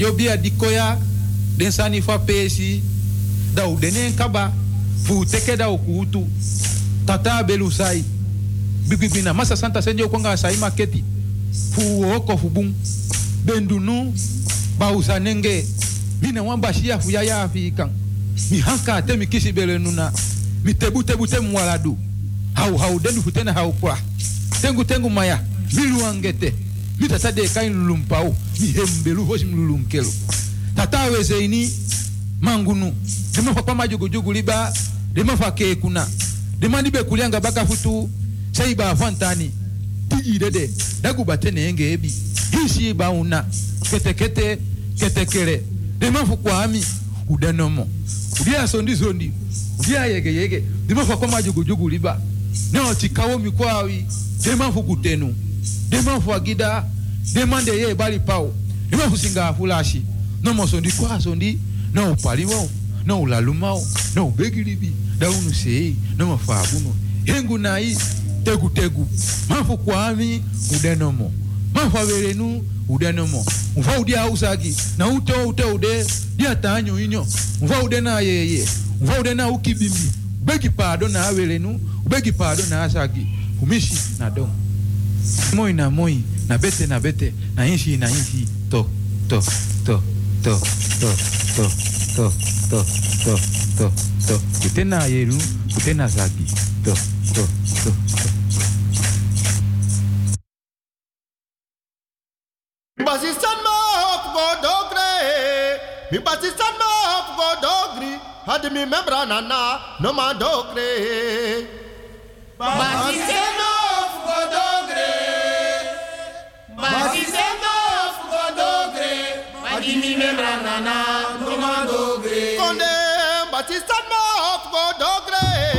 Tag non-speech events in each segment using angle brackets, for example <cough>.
radio bia dikoya den sani fa pesi da u denen kaba fu teke da ukutu tata belu sai bibibina masa santa senjo konga sai maketi fu oko fu bun bendunu ba usanenge mina wamba shia fu ya ya afikan mi hanka te mi kisi nuna mi tebu tebu te mwaladu. Hau hau dendu fu tena hau kwa. Tengu tengu maya mi mitata deka inlulumpao mihembelu voci mlulunkelo tata wezeini mangunu. Dimafa kwa majugujugu liba. Dimafa kekuna. Dimani bekulianga bakafutu sei bafantani tijidede dagubate enge ebi. Hisi bauna ketekete ketekele dimafu kwami udanomo. Udia sondi sondi. Udia yege yege. Dimafa kwa majugujugu liba. Neo chikawo mikwawi dimafu kutenu. deman fwa gida deman deye e eh, bali pao. Deman fusinga afulashi non mo sondi kwa sondi non upali wao bon. non ulaluma wao bon. non ubegilibi daunu sei non mafabuno hengu nai tegu tegu mafu kwami udenomo mafu averenu udenomo mva udi ausagi na non, ute ute ude dia tanyo inyo mva ude na yeye mva ude na ukibimbi begi pado na averenu begi pado na asagi umishi na don. Moi na moi na bete na bete na inshi na inshi to to to to to to to to to to to ute na yeru ute na zagi to to to to Basistan ma hop go dogre. Mi basistan ma hop go dogri. Had mi membra nana no ma dogre. Basistan Batista se sendo fugo dogre, mas que me membrana na, batista no fugo.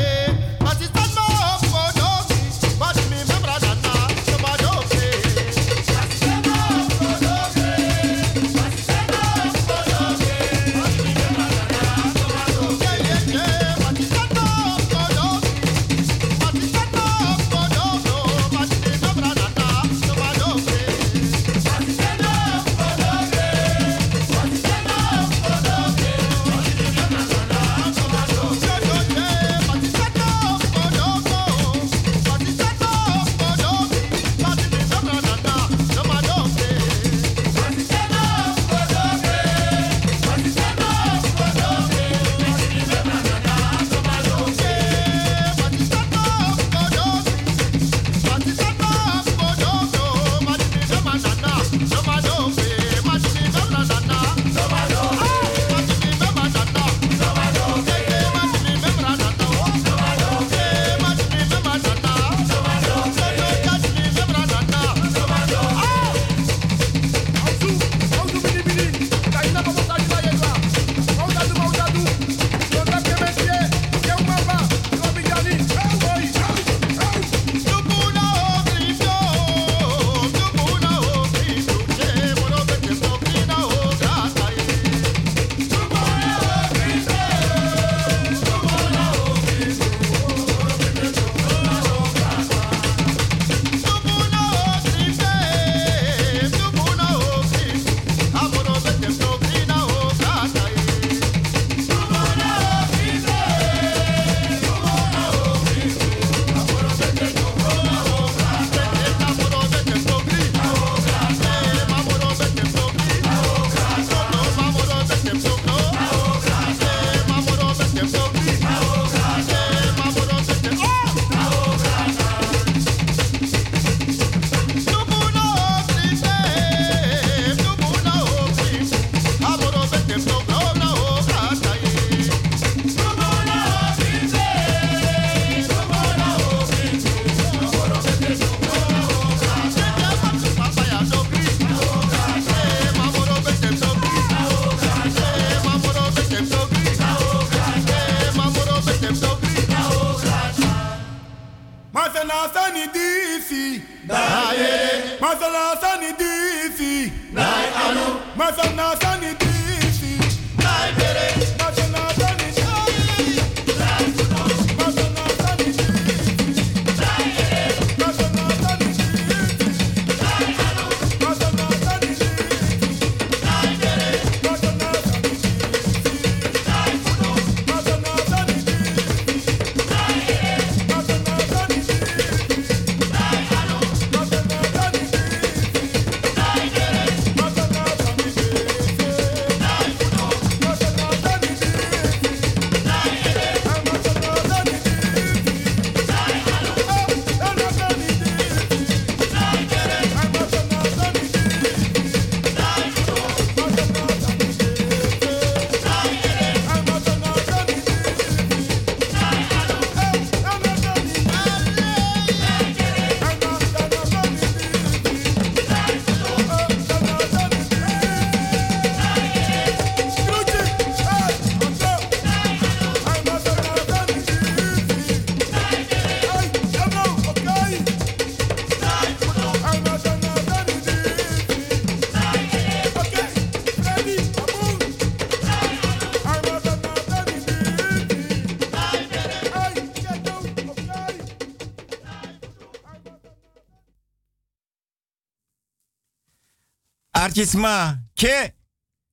Archisma, ke,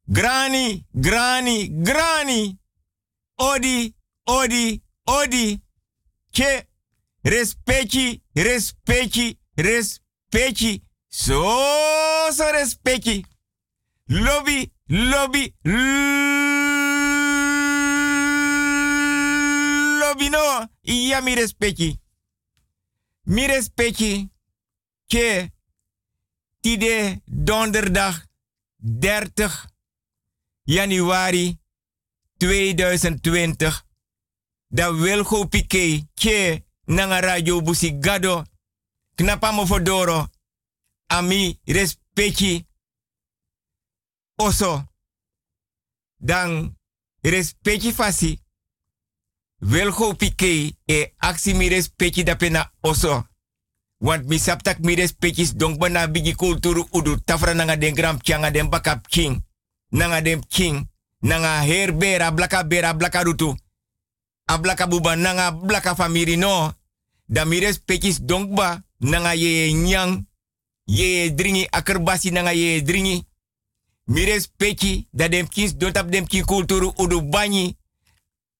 grani, grani, grani. Odi, odi, odi. Ke, respecti, respecti, respecti. So, so respecti. Lobby, lobby, lobby no. Iya mi respecti. Mi respecti. Ke, tide donderdag 30 januari 2020. Da Wilgo Piqué, ke nanga radio busi gado. Knapa mo fodoro. Ami respecti. Oso. Dan respecti fasi. Wilgo Piqué e aksi mi respecti da pena oso. Want mi saptak mi respectis dong bana bigi kulturu udu tafra nanga den gram changa den bakap king. Nanga den king. Nanga herbera blaka bera blaka rutu. A blaka buba nanga blaka famiri no. Da mi respectis dong ba nanga ye nyang. Ye dringi akerbasi nanga ye dringi. Mi respecti da dem kins don tap dem king kulturu udu banyi.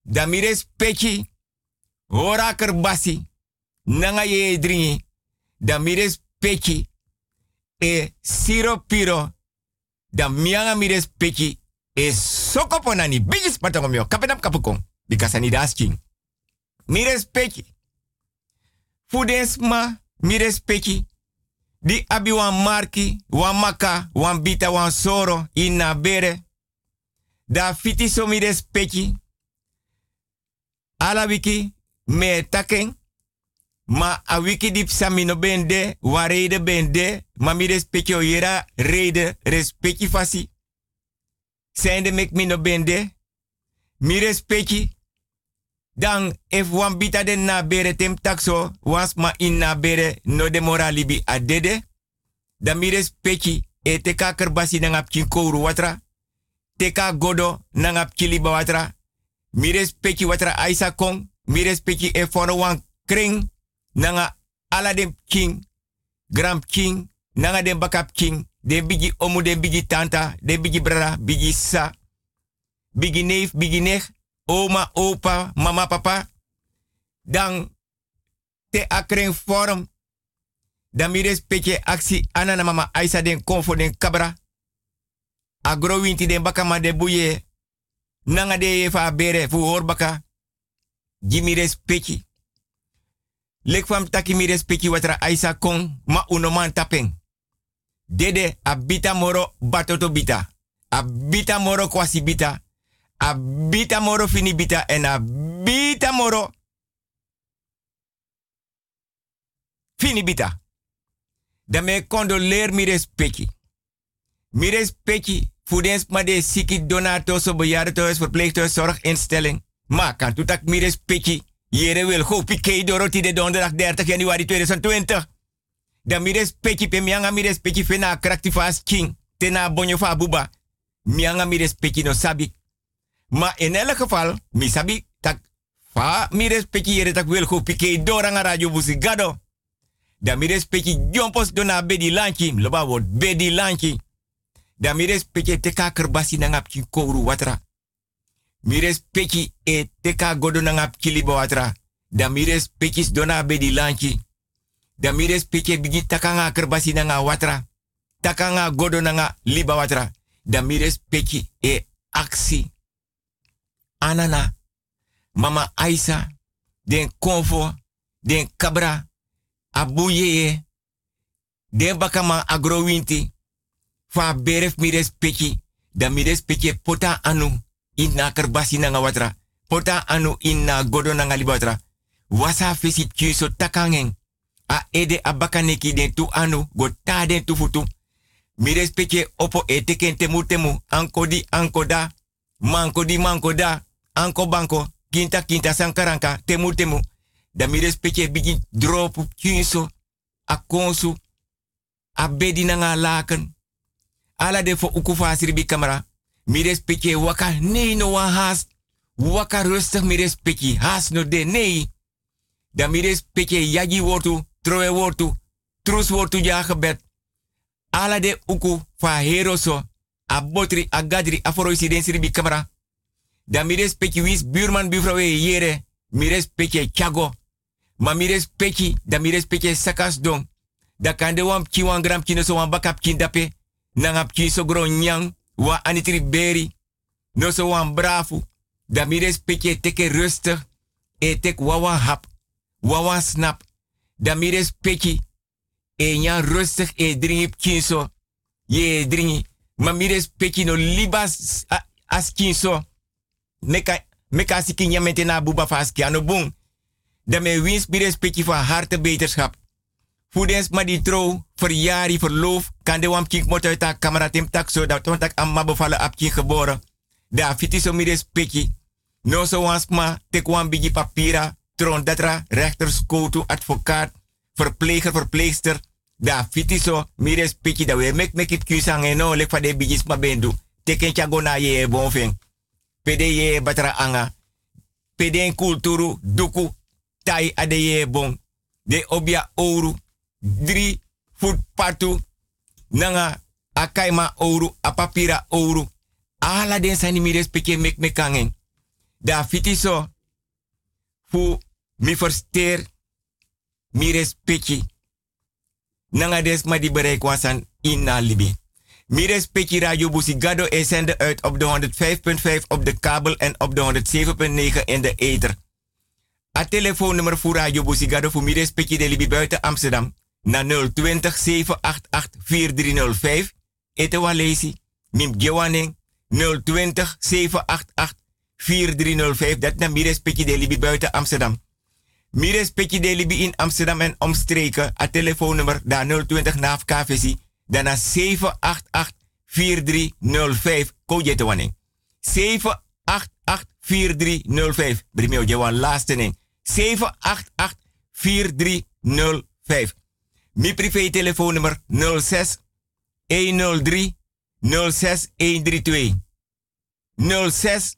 Da mi respecti ora akerbasi nanga ye dringi da mires peki e siro piro da mianga mires peki e soko ponani bigis patongo mio kapenap kapukong bikasani da asking mires peki fudens ma mires peki di abi wan marki wan maka wan bita wan soro ina bere da fiti so mires peki me taken Ma a wiki dip samino bende, wa rede bende, ma mi respecti o yera rede, respecti fasi. Zijnde mek mino bende, mi respecti. Dan, if wan bita den na bere tem takso, ma in na bere no de moralibi a dede, dan mi respecti e teka kerbasi nang ap kouru watra, teka godo nang ap watra, mi respecti watra aisa kong, mi respecti e fono wan kring, nanga ala dem king, gram king, nanga dem bakap king, den bigi omu, den bigi tanta, den bigi brada, bigi sa, bigi neef, bigi nech, oma, opa, mama, papa, dan te akren forum, dan mi respecte aksi anana mama aisa den konfo den kabra, agro winti den bakama de buye, nanga de fa bere fu horbaka, jimi respecte, Lek fam taki mi respecti watra aisa kong ma unoman tapeng. Dede abita moro batoto bita. Abita moro kwasi bita. Abita moro fini bita en abita moro fini bita. Da me condoleer mi respecti. Mi respecti fudens ma de siki donato so bejaardentehuis verpleeghuis zorginstelling. Ma kan tutak mi respecti Jere wil go pike doroti de donderdag 30 januari 2020. Dan mires peki pe mianga mires peki kraktifas king. Tena bonyo fa buba. Mianga mires no sabi. Ma in elk geval, mi sabi tak fa mires peki jere tak wil go pike doranga radio busigado. Dan mires peki dona bedi lanchi. Loba word bedi lanchi. Dan mires peki teka kerbasi nangap kouru watra. Mires peki e teka godo na ngap watra. Da mires dona bedi lanchi. Da mires peki bigi takanga kerbasi na nga watra. Takanga godo na liba watra. Da mires peki e aksi. Anana. Mama Aisa. Den konfo. Den kabra. Abuyeye. Den bakama agrowinti. Fa beref mires peki. Da mires peki pota anu inna kerbasi nanga watra. Pota anu inna godo nanga libatra. Wasa fesit kyuso takangen. A ede abakaneki den tu anu go ta den tu futu. Mi respecte opo e teken temu temu. Anko di anko da. Manko di manko da. Anko banko. Kinta kinta sankaranka. Temu temu. Da mi respecte bigi drop kyuso. A konsu. A bedi nanga laken. Ala de fo ukufa sirbi kamera. Mi respecte waka nee no wan haast. Waka rustig mi respecte. Haast no de nee. Da mi respecte yagi wortu, troe wortu, trus wortu ja gebed. ala de uku fa hero so a botri a gadri a foro isi bi kamera da mi respecti wis buurman buurvrouw yere mi respecti chago ma mi respecti da mi respecti sakas don da kande wam ki wan gram kino so wan bakap kin dape nangap ki so gro nyang wa anitri beri no so wan brafu. Da mi respecti teke rustig. E tek wawa hap. Wawa snap. Da mi respecti e nya rustig e dringi kinso. Ye dringi. Ma mi respecti no libas as kinso. Meka meka siki nyamente na buba faski ano bung. Da me wins respecti van harte beterschap. Voedens maar die trouw, verjari, verloof, kan de wam kink mot uit haar camera tim tak zo dat want ik amma bevallen apje geboren. Da fiti so mi respecti. No so wans ma tek wan bigi papira, tron datra, rechters, koutu, advocaat, verpleger, verpleegster. Da fiti so mi respecti da we mek mek it kusang en no lek fa de bigis ma bendu. Teken chago na ye bonfeng. Pede ye batra anga. Pede en kulturu, duku, tai ade ye bon. De obia ouru, drie voet patu nanga akaima ouro apapira ouro ala den sani mi respecte mek mekangen da fiti so fu mi versteer mi respecte. Nanga des ma di bereik wasan in libi. Mi busigado uit op de 105.5 op de kabel en op de 107.9 in de ether. A telefoonnummer voor Radio Busigado voor mi respecte de libi buiten Amsterdam na 020 788 4305. Ete walesi. Mim gewaning 020 788 4305. Dat na Mires Pekje de buiten Amsterdam. Mires Pekje de Libi in Amsterdam en omstreken. A telefoonnummer da 020 naaf KVC. Daarna 788 4305. Koje te waning. 788 4305. Brimeo Jewan laatste ning. 788 4305. Mi privé telefoonnummer 06 103 06 132. 06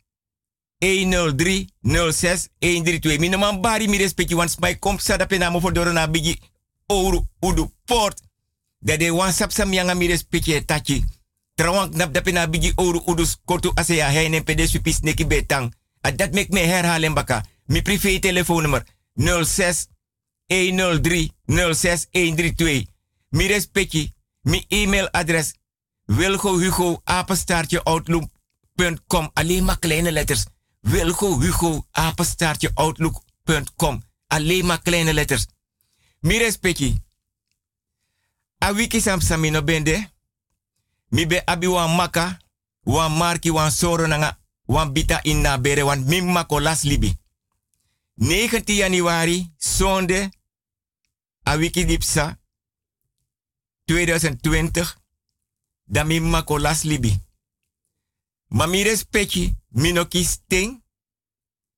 103 06 132. Mi man bari mi respecti want my kom sada pena mo for na bigi ouro udu port. Dat de wan sap sam yanga mi respecti tachi. Trawang nap da pena bigi ouro udu kortu asea heine pede supis neki betang. A dat mek me herhalen baka. Mi privé telefoonnummer 06 103 06132. Mi respecti, mi e-mailadres Wilgo Hugo apenstaartje outlook.com. Alleen maar kleine letters. Wilgo Hugo apenstaartje outlook.com. Alleen maar kleine letters. Mi respecti. A wiki sam samino bende. Mi be abi wan maka. Wan marki wan soro nanga. Wan bita inna bere wan mi mako las libi. 19 januari, zonde a Wikidipsa 2020 da mi makolas libi. Ma mi respecti minoki sting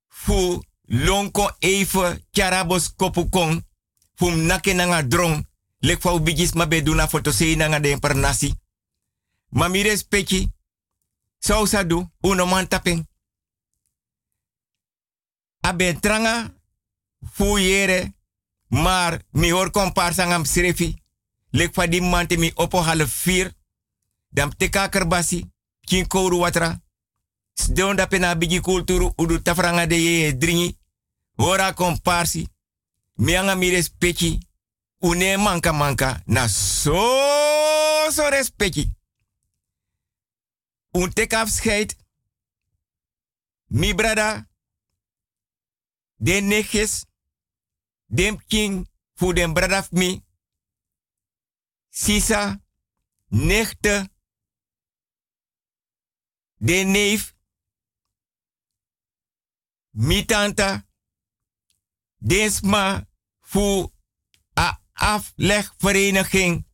fu lonko even charabos kopukong fum nake nanga drong lek fa ubigis ma beduna foto sei nanga den per nasi. Ma mi respecti so sadu uno man tapeng. Abe tranga fu yere maar mi hoor komparsa ngam srefi. Lek mante mi opo half vier. Dam teka kerbasi. Kin kouru watra. Sdeon da pena bigi kulturu udu tafranga de ye dringi. Hora komparsi. Mi anga mi respecti. Une manka manka. Na so so respecti. Un teka afscheid. Mi brada. De neges dem king fu den bradaf. Sisa, nechte, de neef, mi desma fu a aflegvereniging.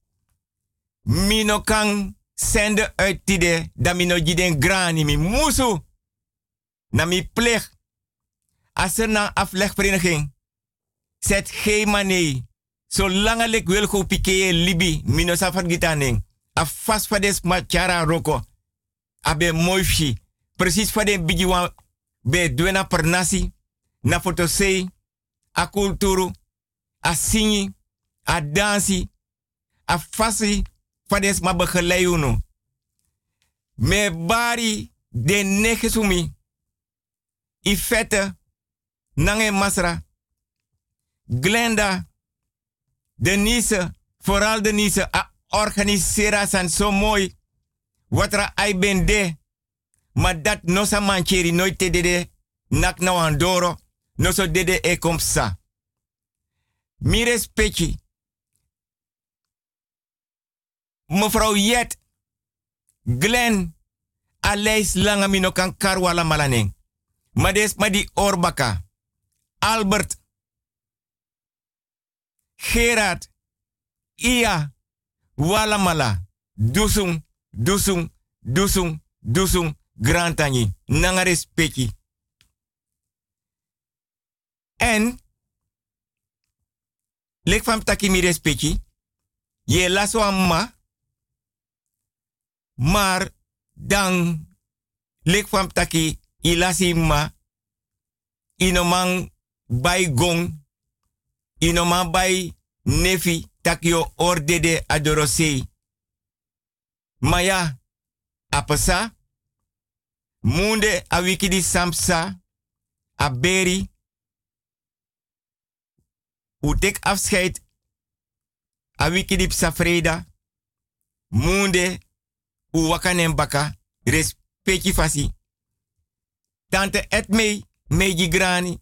Mino kan sende uit tide, da mino jiden grani mi musu. Na mi pleg. Als na aflegvereniging Zet geen mane. Zolang ik wil go pike libi, mino safar gitaning. A fast fades machara roko. Abe moifi. Precies fade bigi wan be duena per nasi. Na fotosei. A kulturu. A singi. A dansi. A fades ma begeleid uno. Me bari de negesumi. I fette nange masra. Glenda, Denise, vooral Denise, a organisera san zo mooi. Wat er ai ben de. Maar dat no sa mancheri nooit te dede. Nak nou andoro. No so dede e komsa. Mi respecti. Mevrouw Jet. Glen. Langa mino kan karwala malaneng. Mades madi orbaka. Albert. Gerard. Ia. Walamala. Dusung. Dusung. Dusung. Dusung. Grantani. Nanga respecti. En. Lek fam taki mi respecti. Je laso amma. Maar dan lek fam taki ilasi ma inoman bay gong inoman bay nefi takio ordede adorosei maya apasa munde a wikidi samsa. A beri utek afscheid. A wikidi psafreda. Munde u wakanen baka respecti fasi. Tante Etmei, Meiji Grani,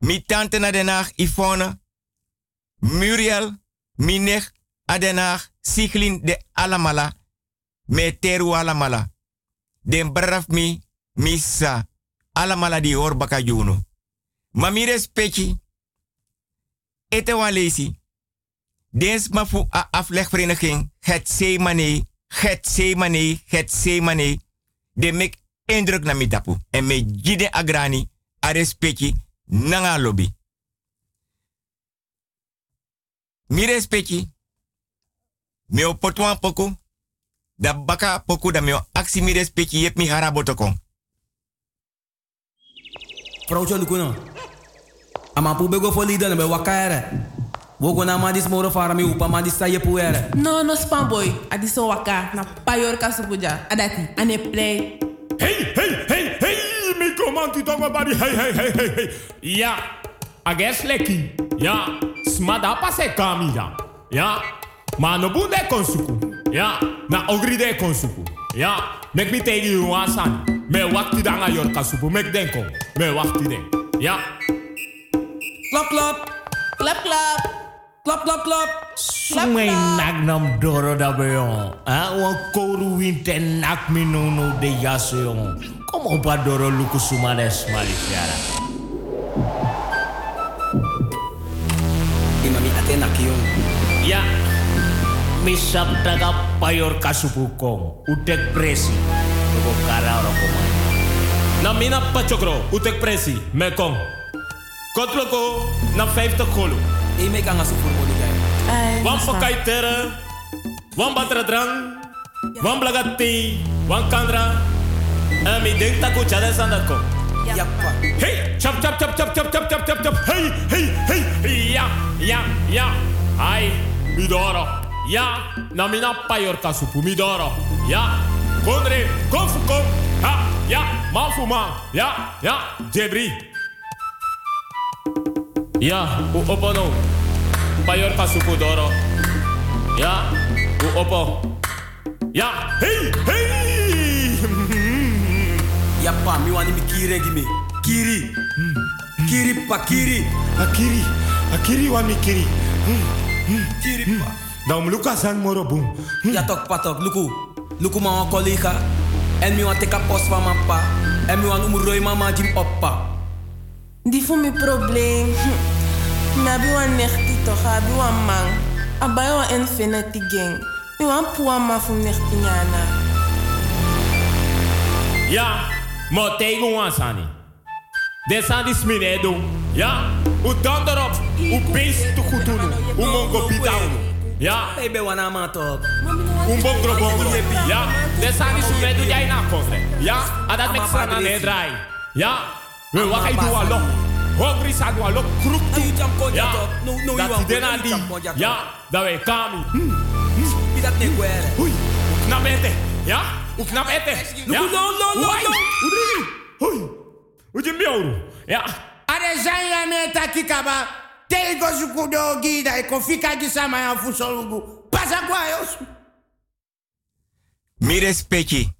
mi tante na Den Yvonne, Muriel, Minech, Adenhaag, Siglin de Alamala, me teru Alamala. Den braf mi, missa, Alamala di or baka juno. Ma mi respecti, ete wan dens ma fu a aflegvereniging, het zeemane, het zeemane, het zeemane, de mek indruk na mi tapu. En me jide agrani, a respecti, nanga lobby. Mi respecti, me o potuan poku, da baka poku da me o aksi mi respecti yep mi harabotokon. Vrouwtje Lukuno. Ama pu bego fo lida na be wakaere. Wogo na madis moro fara mi upa madis sa yepu ere. No, no spam boy. Adi so waka na payor kasupuja. Adati, ane play. Hey, hey, hey, hey, mi comanti tongo bari, hey, hey, hey, hey, hey. Ja, ages leki. Ja, smada pase kami ja. Ja, ma no bunde konsuku. Ja, na ogri de konsuku. Ja, mek mi tegi you asan. Me wakti danga yor kasupu, mek denko. Me wakti den. Ja. Klap, klap. Klap, klap. Klap, klap, klap. Sumay nak nam doro da beyon. Ah, wan koru winte nak mi no no de yaso yon. Kom op a doro luku sumades malifiara. enak-enak. Ya, misap daga payor kasubukong, udek presi, lugo kara rokomai. Namina pachokro, udek presi, mekong. Kotloko, na 50 kolo. Ime kang asupur mo ligay. Wan pakai tera, wan batra drang, wan blagati, wan kandra. Ami deng taku chada sandako kom. Yappa. Hey, chap chap chap chap chap chap chap chap chap. Hey, hey, hey. Ja, ja, ja. Ai, midoro. Ja, na mina payor kasupu midoro. Ja, kondre, konfu kom. Ha, ja, manfu man. Ja, ja, jebri. Ja, u opono. Payor kasupu doro. Ja, u opo. Ja, hey, hey. Yappa, mi wani mi kiri gimi. Kiri. Kiri pa kiri. Akiri, akiri wa mi kiri. Kiri pa. Dan luka san moro boom. Ja tok patok, luku. Luku ma wan collega. En mi wan teka post van mijn pa. En mi wan umroi mama jim oppa. Die voor mijn probleem. Nabi <laughs> wan nechti toch, abi wan man. Abai wan infinity gang. Mi wan puwa ma fu nechti nyana. Ja, maar tegen ons aan Dit zijn die. Ja, u dan erop. U beest te goed doen. U mongo bidau. Ja, Hey, be wana ma tok. u mongo bongo. Ja, dit zijn die sminedo jij na. Ja, en dat met draai. Ja, we Ja, jato. No, no, dat die di. jam ko jato. Ja, dat kami. hoe knap ete? Ja? Hoe? Ja? Look, no, no, no, Wai. no. Oei. Hoe je mioru? Ja. Are zanya me takikaba. Tego sukudo gida e kofika gisama ya fusolugu. Pasa kwa yos. Mi respecti.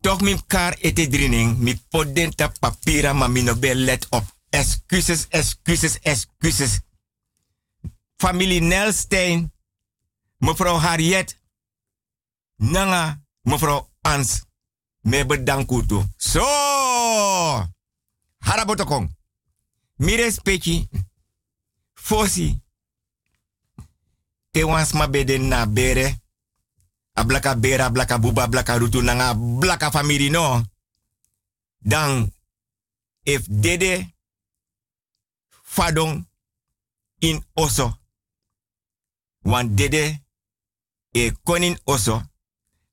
Toch mi kar ete drining. Mi podenta papira ma mi no be let op. Excuses, excuses, excuses. Familie Nelstein. Mevrouw Harriet. Nanga. Mevrouw Ans. Me bedankt toe. Zo. Harabotokong. Mi respecti. Fosi. Te wans ma beden na bere. A blaka bera, blaka buba, blaka rutu nanga blaka family no. Dan, if dede fadong in oso. Wan dede e konin oso.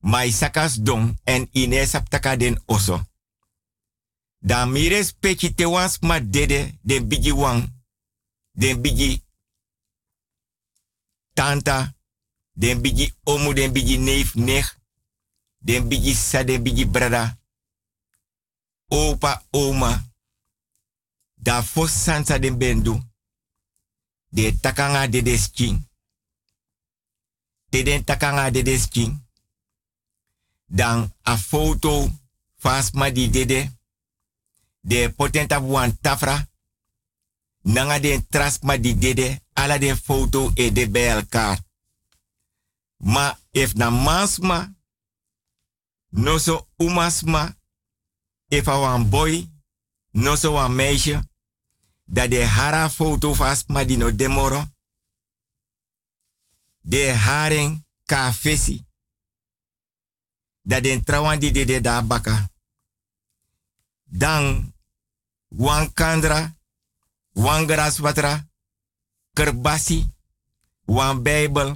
Mai sakas dong en ine saptaka den oso. Dan mi respecti te wans ma dede den bigi wang. Den bigi tanta. Den bigi omu, den bigi neef, nech. Den bigi sa, den bigi brada. Opa, oma. Da fos sansa den bendu. De takanga de desking. De den takanga de desking. Dan a foto fasma di dede. De potenta tafra. Nanga den trasma di dede. Ala den foto e de bij elkaar. Ma if na mansma, no so umasma, if a wan boy, no so wan meisje, dat de hara foto vast ma di no demoro, de haring ka fesi, dat den trawan di de da baka. Dan, wan kandra, wan graswatra, kerbasi, wan bijbel,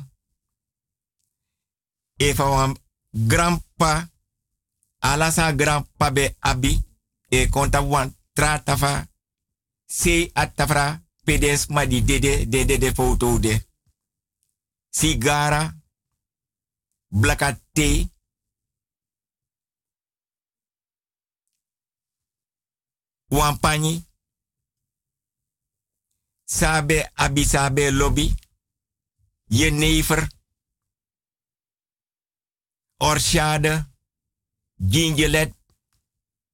wan grandpa, alasa grandpa be abi, e konta wan tratafa, se atafra, pedes ma dede, dede de foto de. Sigara, blaka te, wan pani, sabe abi sabe lobby, je never, Orshade, Gingelet,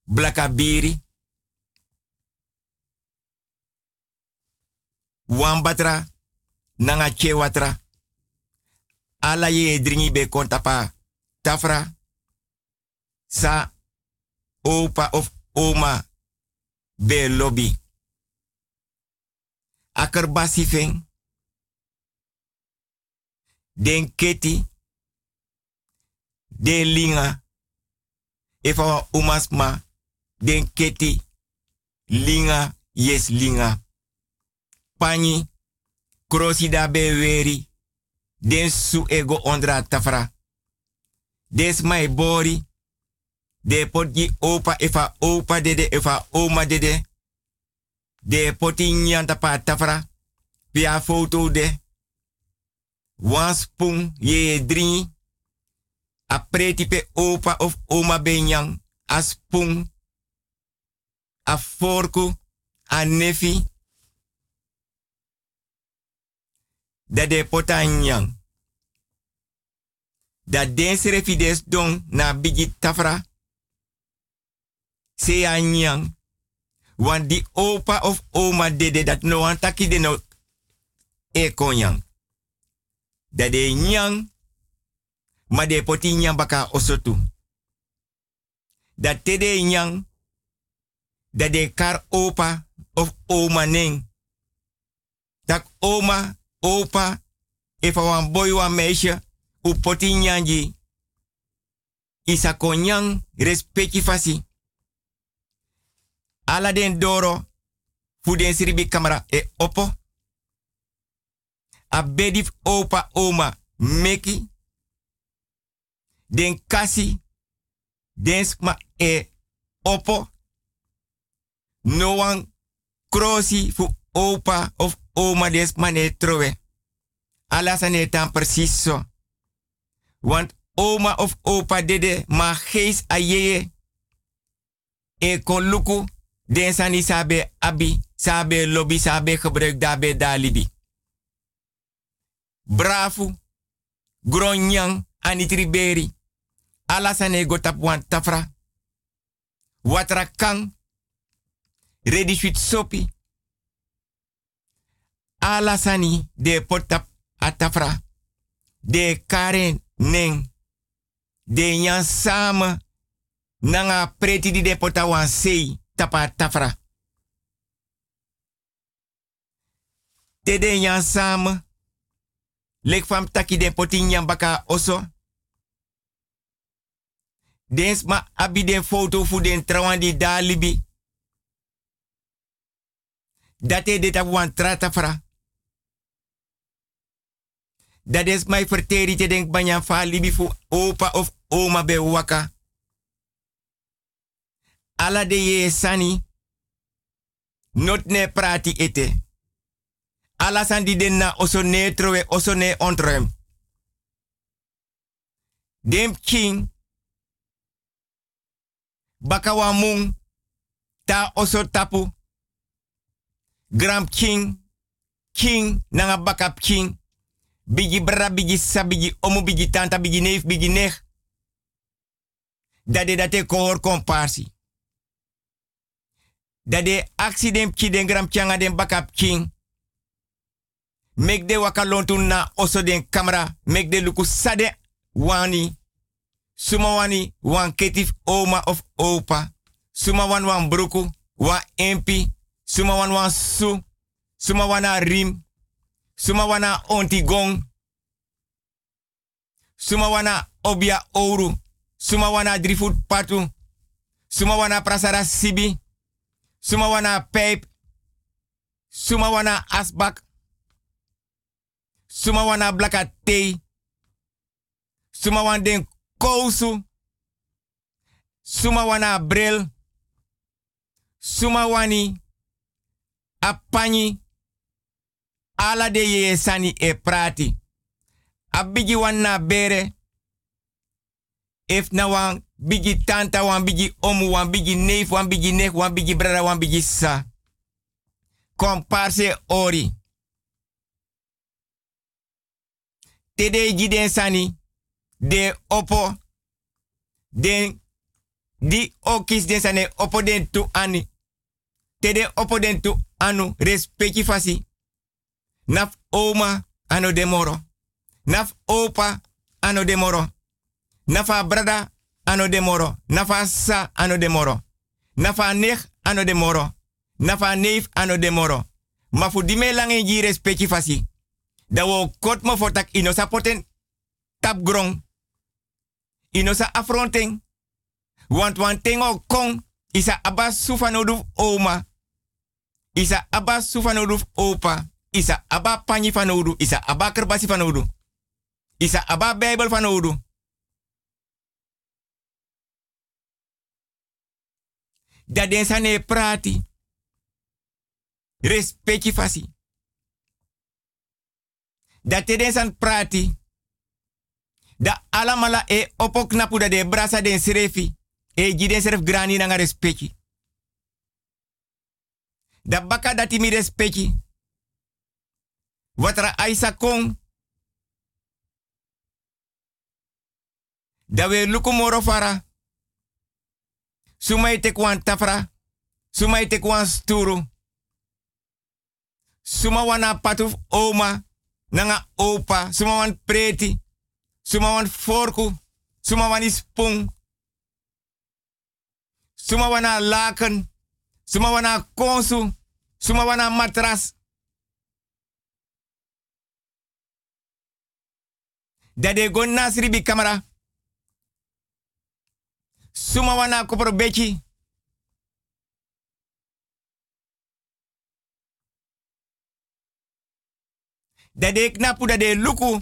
Blakabiri, Wambatra, Nanga Chewatra, Ala ye dringi kontapa, Tafra, Sa, Opa of Oma, be lobby. Akerbasi feng, Den keti, den linga. Efa umasma, den keti, linga, yes linga. Pani, krosi da be weri, den su ego ondra tafra. Des mai bori, de potji opa efa opa dede efa oma dede. De poti nyanta pa tafra, pia foto de. Wan spoon ye drie. A pe opa of oma benyang. A spoon. A forku. A nefi. Dat de potanyang. Dat den serefides don na bigi tafra. Se anyang. Want opa of oma dede dat no an taki de no e konyang. Dat de nyang ma de poti nyang baka osotu. Dat te de nyang dat kar opa of oma neng. Dat oma, opa, a wan boy wan meisje, u poti nyanji. Isa konyang respecti fasi. Ala den doro, fu den siribi kamera e opo. A opa oma meki. Den kasi, den sma e opo. No one krosi fu opa of oma des mane trowe. Ala ne precies. Want oma of opa dede ma gees ayeye. E kon luku den sani sabe abi, sabe lobby, sabe gebruik dabe dalibi. Bravo, gronyang, anitriberi. Alasane gotap wan tafra. Watra kang. Ready sweet sopi. Alasani de potap atafra. De karen neng. De samen. Nanga preti di de pota wan sei tapa tafra. Te de nyan samen. Lek fam taki de poti nyan baka oso. Dens ma abi den foto fu den trawandi da libi. Date de tap wan trata fra. Dat is mijn verteri te denk banyan fa libi fu opa of oma be waka. Ala de ye sani. Not ne prati ete. Ala san di den na oso ne trowe oso ontrem. Dem king. Baka wa mung. Ta oso tapu. Gram king. King nanga bakap king. Bigi bra, bigi sa, bigi omu, bigi tanta, bigi neef, bigi nech. Dat de dat kohor komparsi. Dat de accident ki den gram den bakap king. Mek de wakalontu na oso den camera. Mek de luku sade wani. Suma wani wan ketif oma of opa. Suma wan wan bruku, wan empi. Suma wan su. Suma wana rim. Suma wana ontigong. Suma wana obia ouro. Suma wana drifut patu. Suma wana prasara sibi. Suma wana pijp. Suma wana asbak. Suma wana blaka thee. Suma wana den kousu. Suma wana bril. Suma wani apani ala de sani e prati. A bigi wan na bere. If na bigi tanta, wan omu, wan bigi neef, wan bigi nek, wan bigi brada, wan bigi sa. Komparse ori. Tede giden sani. De opo. Den di okis den sani opo den tu ani. Tede opo den tu anu respecti fasi. Naf oma ano demoro. Naf opa ano demoro. Nafa brada ano demoro. Nafa sa ano demoro. Nafa ano demoro. Nafa neef ano demoro. Ma fu dime lange ji respecti fasi. Da wo kot mo fotak ino sa poten tap grong. Ino. Want tengo kong isa abas sufanodu oma. Isa abas sufanodu opa. Isa aba panyi fanodu. Isa aba kerbasi fanodu. Isa aba bijbel fanodu. Dat den sane prati. Respecti fasi. Dat te prati. Da alamala e opok da de brasa den serefi. E jiden seref grani nanga respecti. Da baka dati mi respecti. Watra aisa kong. Da we luku moro fara. Sumai te kwan tafra. Sumai te kwan sturu. Suma wana patuf oma. Nanga opa. Suma wan preti. Suma wan forku. Suma wan ispung. Suma wana laken. Suma konsu. Suma matras. Dade go nasri bi kamera. Suma wana kopro beki. Knapu dade luku.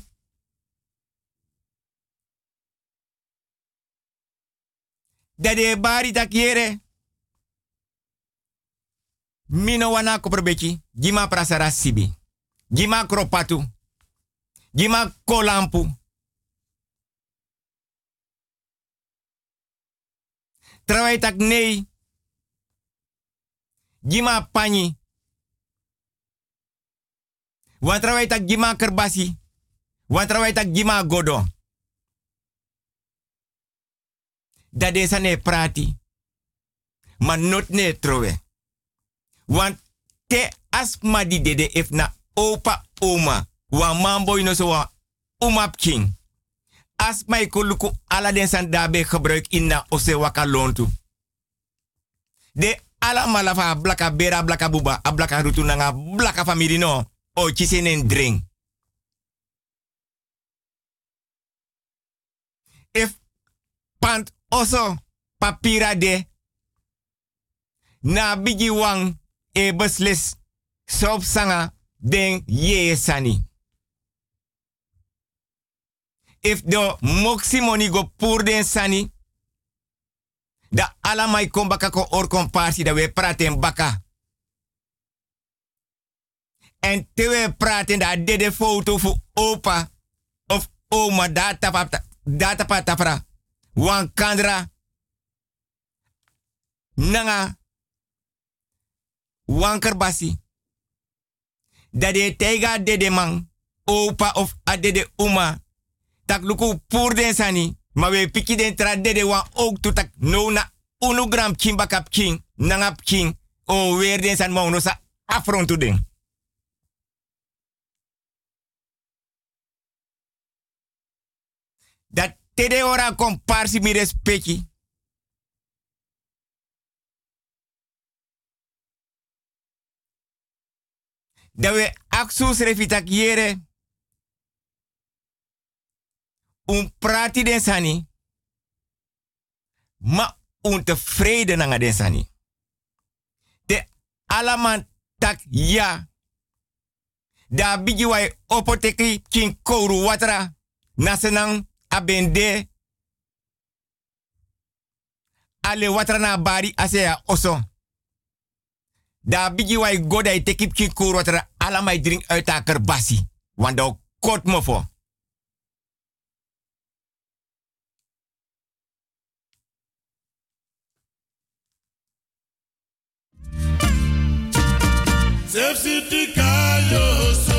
Dade bari takiere. Mino wana kopro beki. Gima prasara sibi. Gima kropatu. Gima kolampu. Trawai tak nee. Gima pani. Want trawai tak gima kerbasi. Want trawai tak gima godo. Dat desa ne prati. Maar not ne trowe. Want te asma di dede if na opa oma. Wa mambo ino so wa umap king. Asma ikoluku ala den san gebruik inna ose waka lontu. De ala malafa blaka bera blaka buba a blaka blaka family no. O chisenen drink. If pant oso papira de na bigi wang e beslis sop sanga den ye sani. If moksi money go pour den sani, da ala mai kom baka ko or komparsi da we praten baka. En te we praten da dede foto fu opa of oma data pata data pata fra. Wan kandra nanga wanker basi. Dat de tega dede man, opa of adede uma. Tak luku pour den sani. Maar we piki den tra dede wan ook to tak no na unu gram king bakap king. Nangap king. O weer den san mo no sa afrontu den. Dat tede ora komparsi mi respecti. Dat we aksus refitak yere. Un prati den sani. Ma un tevreden nanga den sani. De alaman tak ja. Da bigi wai opoteki kin kouru watra. Nasenang abende. Ale watra na bari asea oso. Da bigi wai goda tekip kin kouru watra. Ala mai drink uit haar kerbasi. Want dat kort. Save City Kayoso.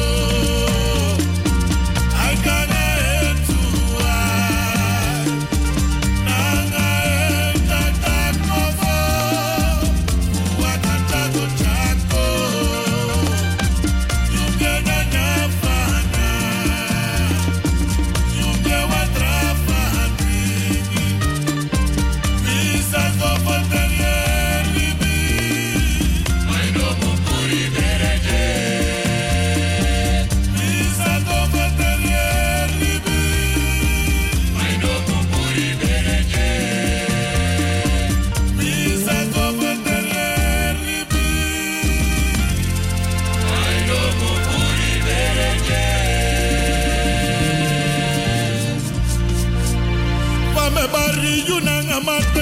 Bari yunanga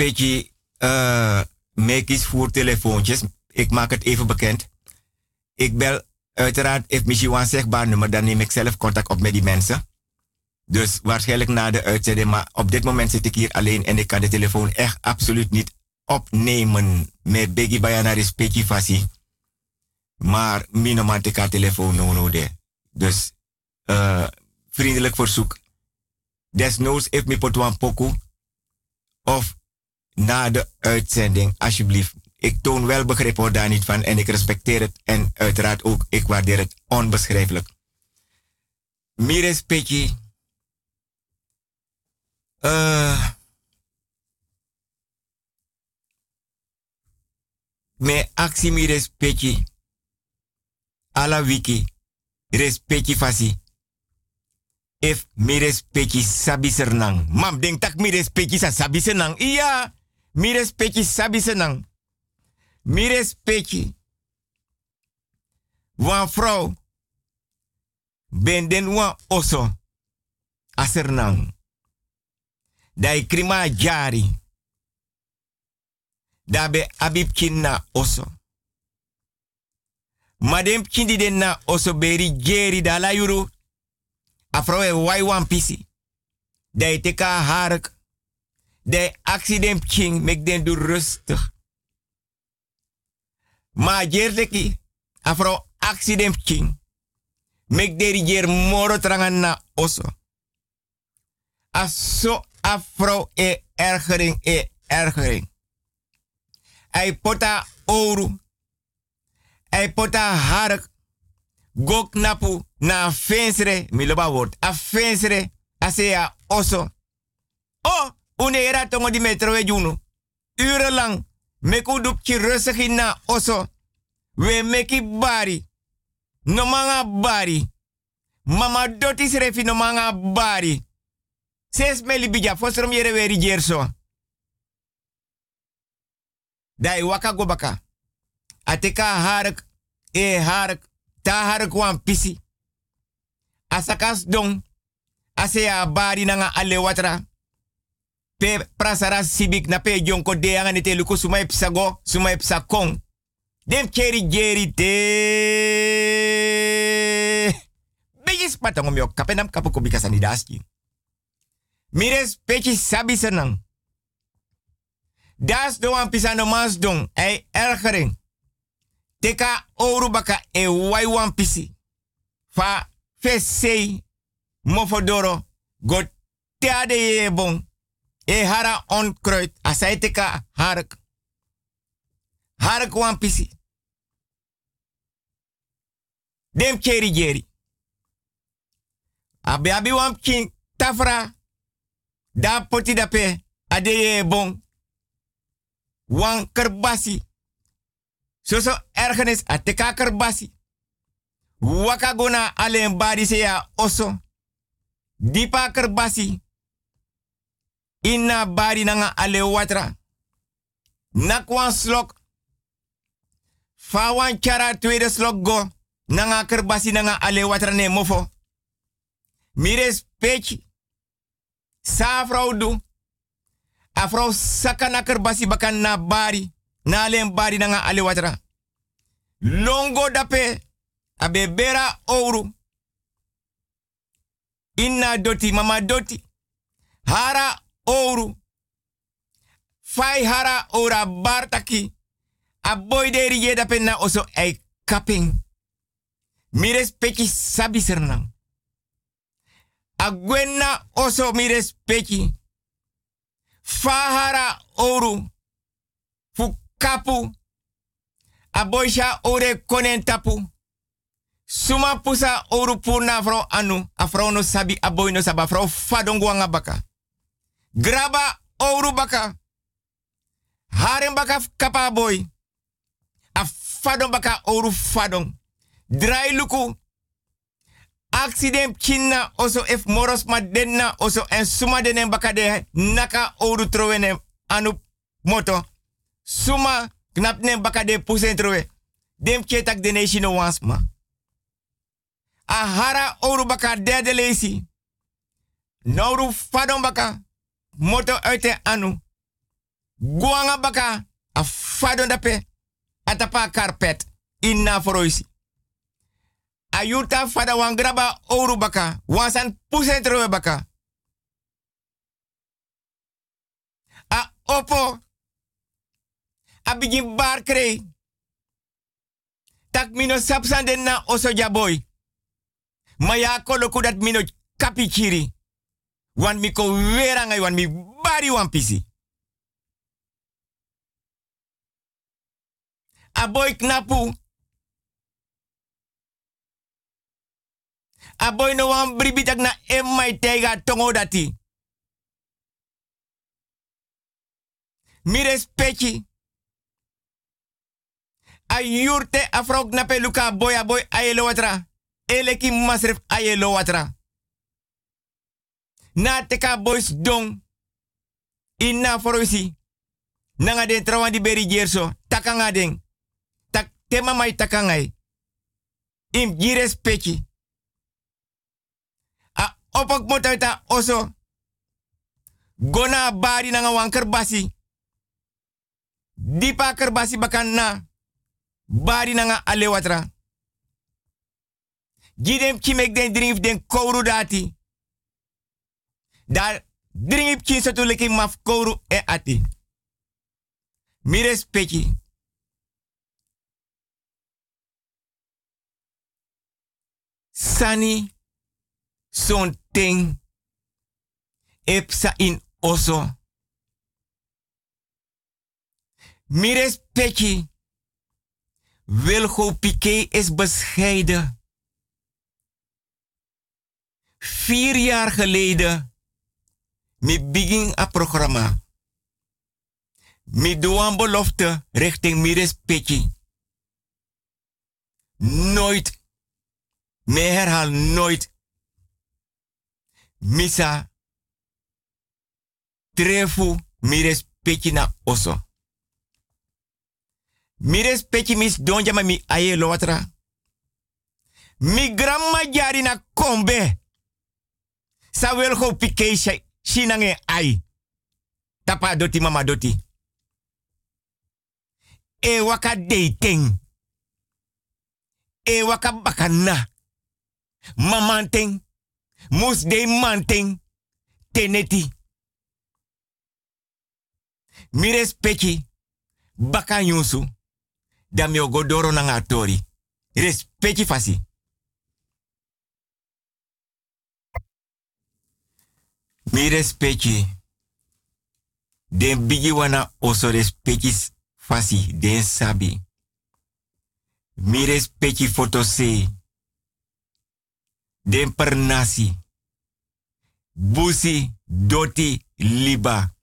Respectie, uh, Mekies voertelefoontjes. Ik maak het even bekend. Ik bel uiteraard, if misschien een zegbaar nummer, dan neem ik zelf contact op met die mensen. Dus waarschijnlijk na de uitzending, maar op dit moment zit ik hier alleen en ik kan de telefoon echt absoluut niet opnemen. Met Biggie Bayana respectie fasi. Maar minomatica telefoon no no de. Dus uh, vriendelijk verzoek. Desnoods if me pot poku of na de uitzending, alsjeblieft. Ik toon wel begrip hoor daar niet van en ik respecteer het en uiteraard ook, ik waardeer het onbeschrijfelijk. Mires Petje. Uh, me actie mi respecti. Ala wiki. Respecti fasi. If mi respecti sabi sernang. Mam denk tak mi respecti sa sabi senang. Iya. Mi respecti sabi senang. Mi respecti. Wan vrouw. Ben den wan oso. Asernang. Dai krima jari. Dabe abib kinna oso. Madem kindi den na oso beri jeri da la. Afro e wai wan pisi. Dai teka hark. Dai accident king mek den du rustig. Ma jerleki. Afro accident king. Mek deri jer moro trangan na oso. Aso afro e ergering e ergering. Hij pota oru. Hij pota hark. Gok napu na fensre. Miloba woord. A fensre. Asea oso. Oh, une era tongo di metro we junu. Urenlang. Meku dupki rustig oso. We meki bari. No manga bari. Mama dotis refi no manga bari. Ses meli bija fosrom yere weri jerso. Dai waka go baka. Ateka hark, e hark, ta hark wan pisi. Asakas dong, Asea bari nanga ale watra. Pe prasara sibik na pe jonko de anga nete luku sumai psago, sumai psakong. Dem cheri jeri te. Bejis patong myo kapenam kapu kubika sanidaski. Mires pechi sabi senang. Das doan pisano mas dong, ei ergering. Teka oru baka e wai wan pisi. Fa fesei mofodoro go teade bon. E hara on kruid asai teka hark. Hark wan pisi. Dem cheri jeri. Abi abi wan king tafra. Da poti dape bon. Wan kerbasi. Soso ergenis a teka kerbasi. Waka gona alleen badi se oso. Dipa kerbasi. Inna badi nanga ale watra. Nakwan slok. Fa wan chara tweede slok go. Nanga kerbasi nanga ale watra ne mofo. Mires pechi. Sa vrouw du. Saka na kerbasi bakan na bari. Na bari nanga ale watra. Longo dape. Abe bera ouro. Inna doti, mama doti. Hara ouro. Fai hara ora bartaki. A boy de riye dape na oso ei kaping. Mires peki sabi sernang. A gwenna oso mires peki. Fahara ouro. Fu kapu. A ore konen tapu. Suma pusa oru purna anu. A vrouw no sabi a boy no wanga baka. Graba oru baka. Haren baka kapa boy. A fadong baka oru luku. Accident chinna oso if moros ma denna oso en suma denen baka de naka oru trowene anu moto. Suma knap ne baka de pusen trowe. Dem ketak de nation wansma. A hara oru baka derde. Nouru fadon baka. Moto uit de anu. Guanga baka. A fadon dape. Atapa carpet. Inna foroisi. Ayuta fada wan graba oru baka. Wansan pusen trowe baka. A opo. A begin bar krei. Tak mino sapsan den na oso jaboy. Ma ya koloku dat mino kapichiri. Wan mi ko weranga wan mi bari wan pisi. A boy knapu. A boy no wan bribitak na emai tega tongo dati. Mi respecti. A yurte a na peluka boy a boy ayelo watra. Eleki masref ayelo watra. Na teka boys dong. Inna forosi. Nanga den trawan di beri jerso. Takanga den. Tak tema mai takangai. Im gires pechi. A opok motaita oso. Gona bari nanga wan kerbasi. Dipa kerbasi bakan na. Bari nanga ale watra. Gidem kimek den drink den kouru dati. Daar drink kin sotu leki maf kouru e ati. Mi respecti. Sani son ting in oso. Mi respecti. Wilgo Piqué is bescheiden. Vier jaar geleden, mi begin a programma. Mi doe een belofte richting Miris Petje. Nooit, me herhaal nooit, misa trefu Miris Petje na oso. Mi respecti mis donja mi aye lo watra. Mi grandma jari na kombe. Sa wil go pike shinange ai. Tapa doti mama doti. E waka dating. E waka bakana. Mamanting. Mus de manting. Teneti. Mi respecti. Baka nyusu. Da mi ogodoro na ngatori. Respecti fasi. Mi respecti. Den bigi wana oso fasi. Den sabi. Mi respecti foto se. Den pernasi. Busi doti liba.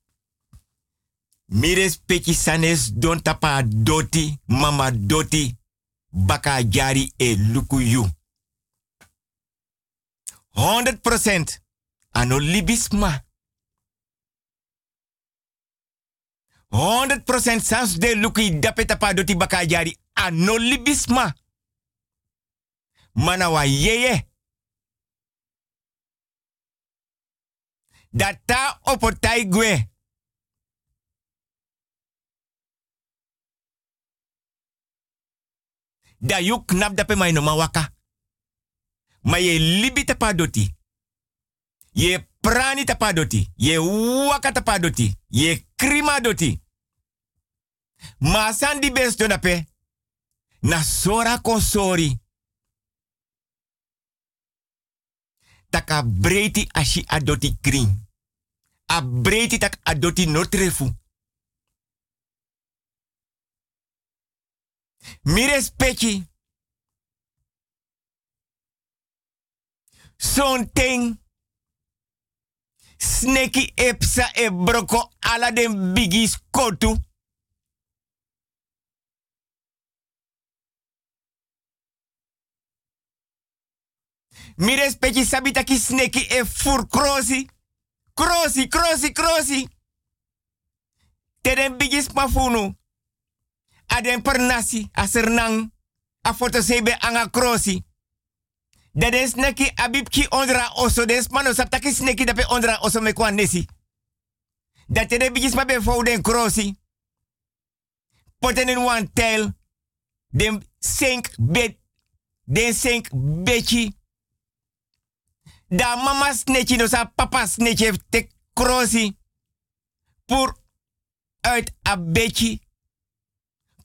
Mi respecti sanes don tapa doti mama doti baka jari e luku yu. 100% ano libisma. 100% sans de luki dape tapa doti baka jari ano libisma. Mana wa yeye. Data opotai gwe. Da yu knap dape mai no mawaka. Ma ye libi tapa doti. Ye prani tapa doti. Ye waka tapa doti. Ye krima doti. Ma sandi besto dape. Na sora konsori. Taka breiti ashi adoti kring. A breiti tak adoti notrefu. Mi respecti. Son. Sneki epsa e broko ala den bigis kotu. Mi respecti sabita ki sneki e fur krosi. Krosi, krosi, krosi. Teden bigis mafunu. Aden pernasi, asernang. A anga krosi. Dat is neki abibki ondra oso. Des mano saptaki sneki dape ondra oso me kwa nesi. Dat teden bigis ma be fou den krosi. Poten in one tail. Den sink bed. Den sink bechi. Da mama sneki no sa papa sneki te krosi. Pour uit a bechi.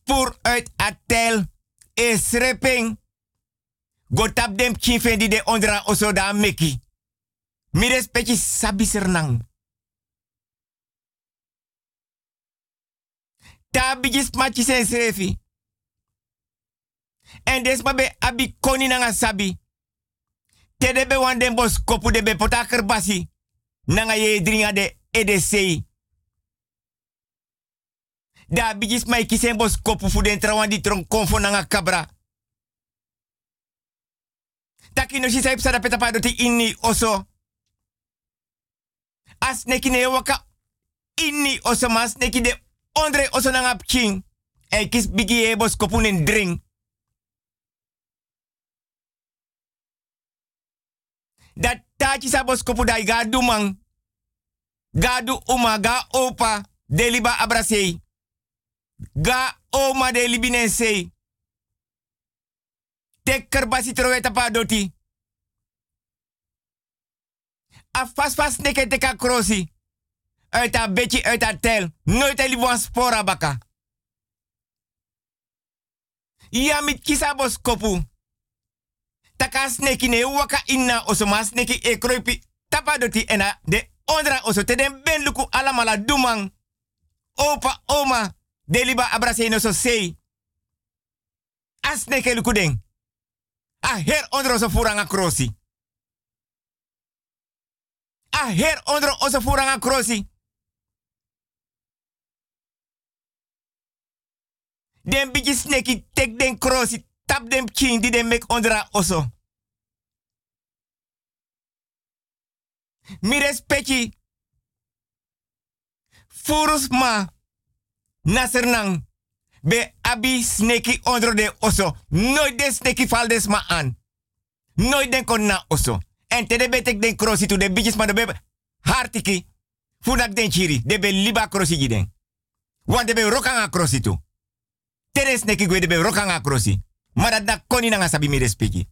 Pour uit a tel. E sreping. Go tap dem chifen di de ondra oso da meki. Mi respecti sabi sernang. Ta bigis machi sen srefi. En des mabe abi koni nanga sabi. Te debe wan den bos kopu debe pota kerbasi. Nanga ye dringa de EDC. Da bigis mai kisen bos kopu fu den tron konfo nanga kabra. Taki no shisa ipsa da pa doti inni oso. As neki ne waka inni oso mas neki de ondre oso nanga pking. E kis bigi e bos kopu nen drink. Dat tachi sa bos kopu dai ga du man. Ga du uma, ga opa, deliba abrasei. Ga oma de libinen sei. Tek kerbasi troweta pa doti. A fas neke teka krosi. Uit a beetje tel. Nooit a libuan spora baka. Ja mit kisa bos kopu. Taka sneki ne waka inna oso ma sneki e kroipi. Tapa doti ena de ondra oso te den ben luku alamala dumang. Opa oma. Deliba abrase no so sei. A sneke luku den. A her ondra oso furanga krosi. A her ondra oso furanga krosi. Den sneki tek den krosi. Tap dem king di den mek ondra oso. Mi respecti. Furus ma. Nasernang. Be abi sneki ondro de oso. Nooit den sneki val des ma aan. Den kon na oso. En te de betek den krosi tu de bitches maar de bebe. Hartiki. Funak den chiri. De be liba krosi giden. Want de be rokanga krosi tu. Teres neki gwe de be rokanga krosi. Maar dat koni na sabi mi respeki.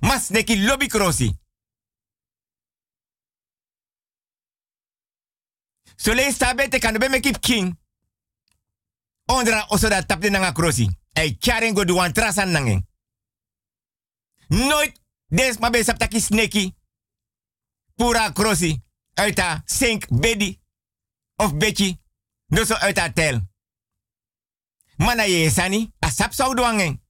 Mas neki lobby krosi. So le sabe te kan be me keep king. Ondra oso da tapte nanga krosi. Ei karen go duwan trasan nangen. Nooit des ma be saptaki sneki. Pura krosi. Uit a sink bedi. Of beki. Dus uit a tel. Mana ye sani. A sap zou duangen.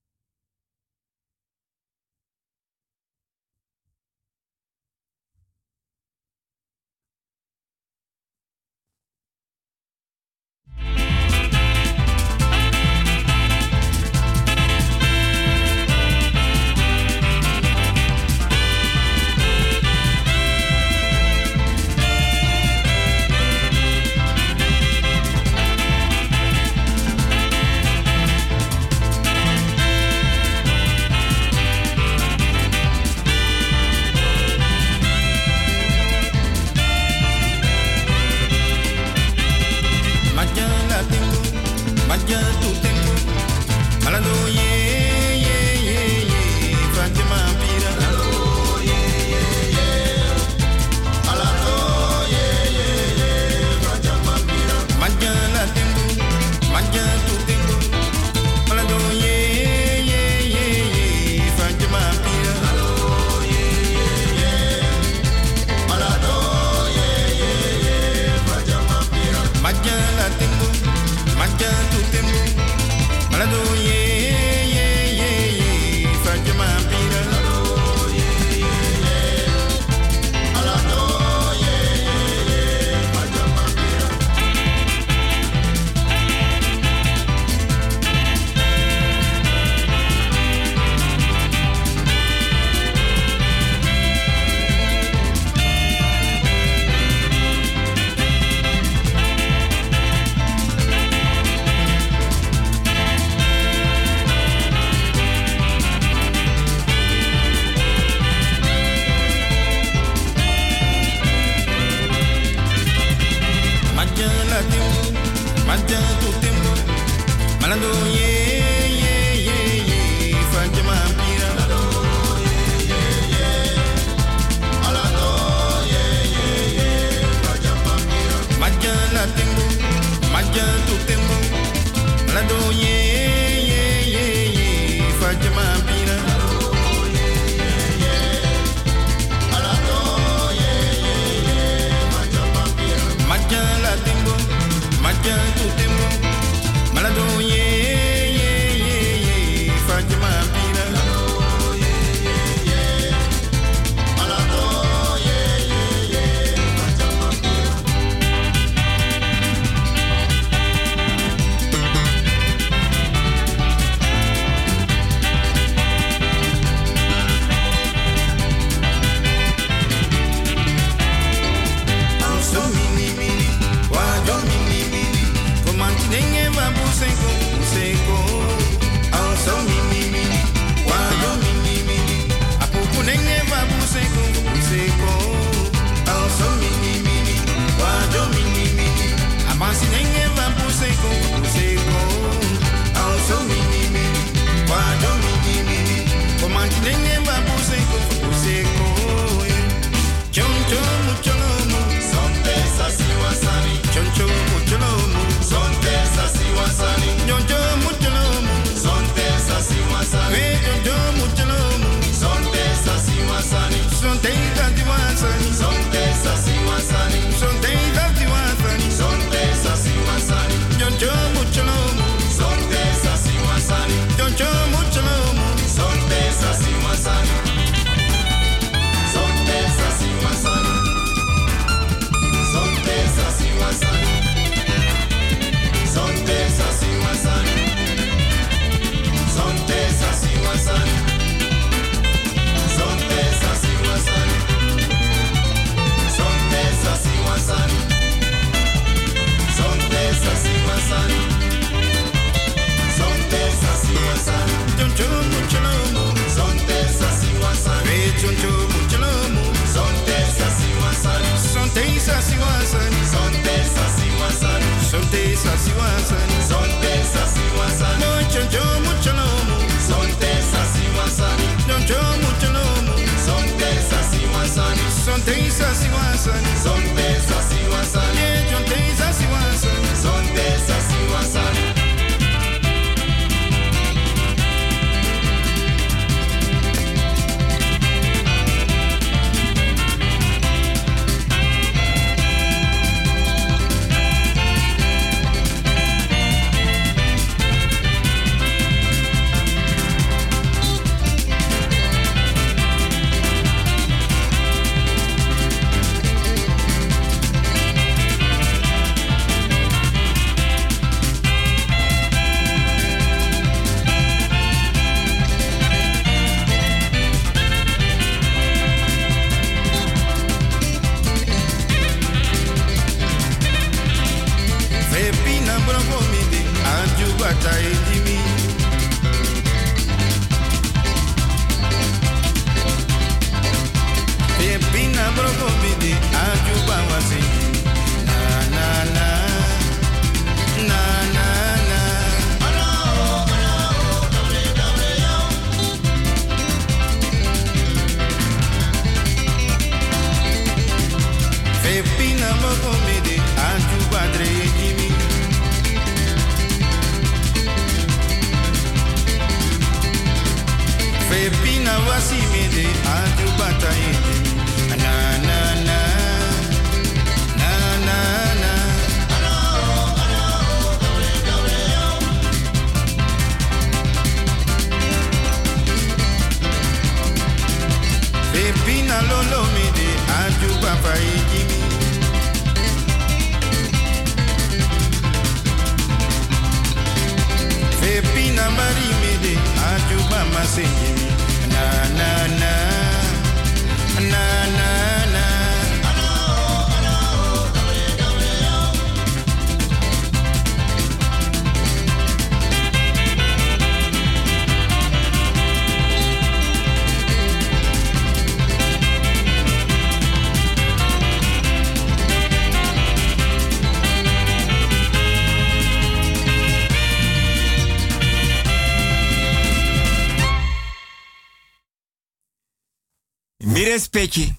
Mi respecti.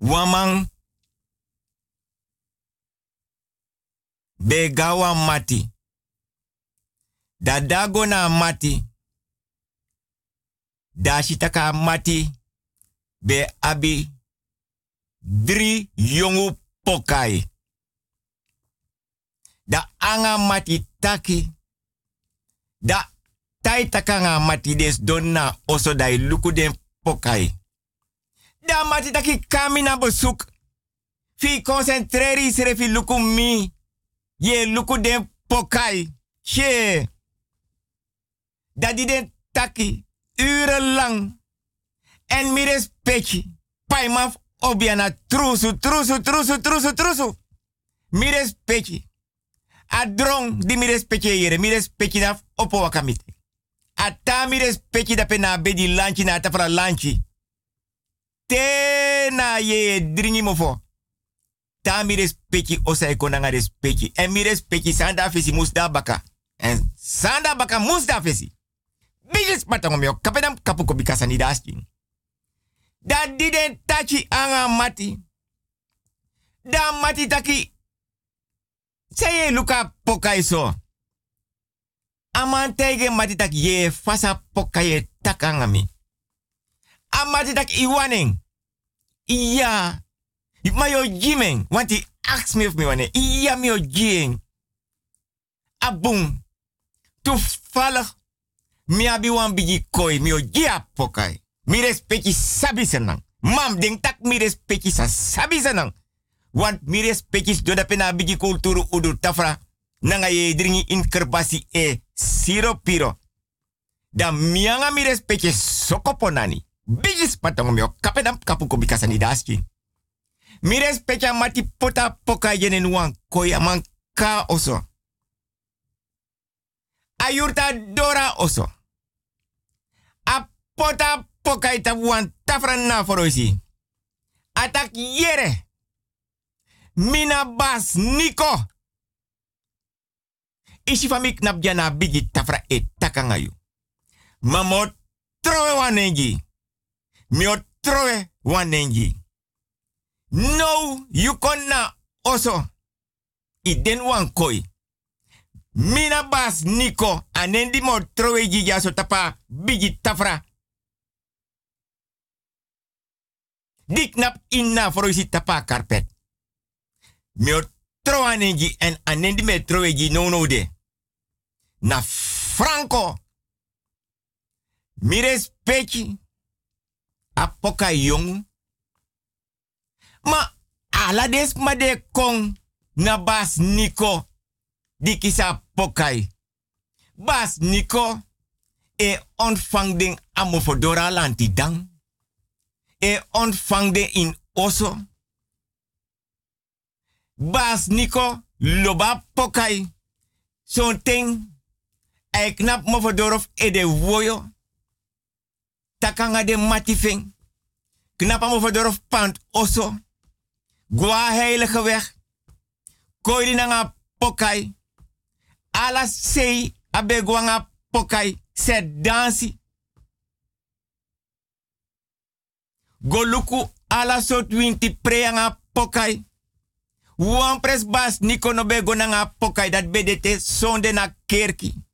Waman. Begawa mati. Da dago na mati. Da shitaka mati. Be abi. Drie jongu pokai. Da anga mati taki. Da tai takanga mati des donna oso dai luku den pokai. Da mati taki kami na bezoek. Fi concentreri sere fi luku mi. Ye luku den pokai. Che. Da di den taki urenlang. En mi respecti. Pai maf obiana trusu, trusu, trusu, trusu, trusu. Mi respecti. A drong di mi respecti yere. Mi respecti na opo. Ata mi respecti da pena bedi lanchi na ata fra lanchi. Te na ye dringi mofo. Ta mi respecti osa eko nanga respecti. En mi sanda fesi musda baka. En sanda baka musda fesi. Bigis patangom yo. Kapedam kapuko bikasa ni dasking. Da diden tachi anga mati. Da mati taki. Seye luka pokai so. Aman tege mati tak ye fasa pokai takanga mi. Amati tak iwaning. Iya. Ma yo jimeng. Want hij ask me of me wane. Iya mi yo jing. Abung. Toevallig. Mi abi wan bigi koi. Mi yo jia pokai. Mi sabi senang. Mam ding tak mi respecti sa sabi senang. Want mi respecti do da pena bigi kulturu udu tafra. Nanga ye dringi in kerbasi e siro piro. Da mianga mi sokoponani. Bigi spatong mi kapedam kapu ko bikasa ni daski. Mi mati pota poka yenen wan koya ka oso. Ayurta dora oso. A pota poka ita wan tafra na foroisi. Atak yere. Mina bas Nico. Isi fami knap jana bigi tafra e takangayu. Mamo trowe wanengi. Mio wanengi. No, you oso. I den wan koi. Mina bas Nico. Anendi mo trowe gigi so tapa bigi tafra. Dik nap inna for isi tapa karpet. Mio trowe nengi en anendi me trowe no no de. Na Franco. Peki. Apoka yong. Ma ala des ma de kong na bas Nico. Di kisa pokai. Bas Nico. E ontvang den amofodora lanti dang. E ontvang in oso. Bas Nico. Loba pokai. Zo'n. Hij knap mofodorof e de woyo. Takanga de matifing. Knap mofodorof pant oso. Gwa heilige weg. Koiri nanga pokai. Ala sei abe gwanga pokai. Se dansi. Goluku ala preanga pokai. Wan pres bas niko no be pokai dat bedete sonde na kerki.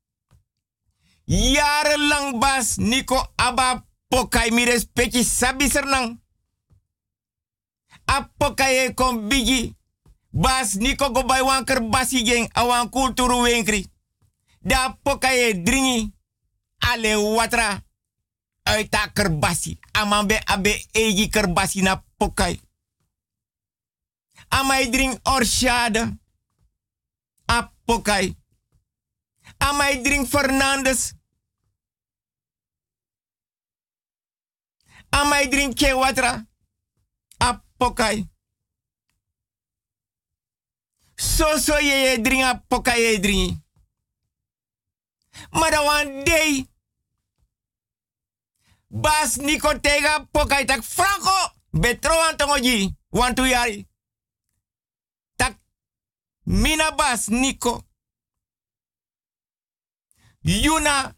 Jarenlang bas niko aba pokai mi respecti sabi sernang. A pokai kon bigi. Bas niko go bay wan basi geng awan kulturu wenkri. Da pokai dringi. Ale watra. Uit a kerbasi. Amambe abe egi kerbasi na pokai. Amai drink orshade. A pokai. Amai drink Fernandes. Amai drink Kewatra. A pokai. So so ye drink a pokai ye drink. Maar one day. Bas Nico tega pokai tak Franco. Betro antongoji. Want to yari. Tak mina bas Nico. Yuna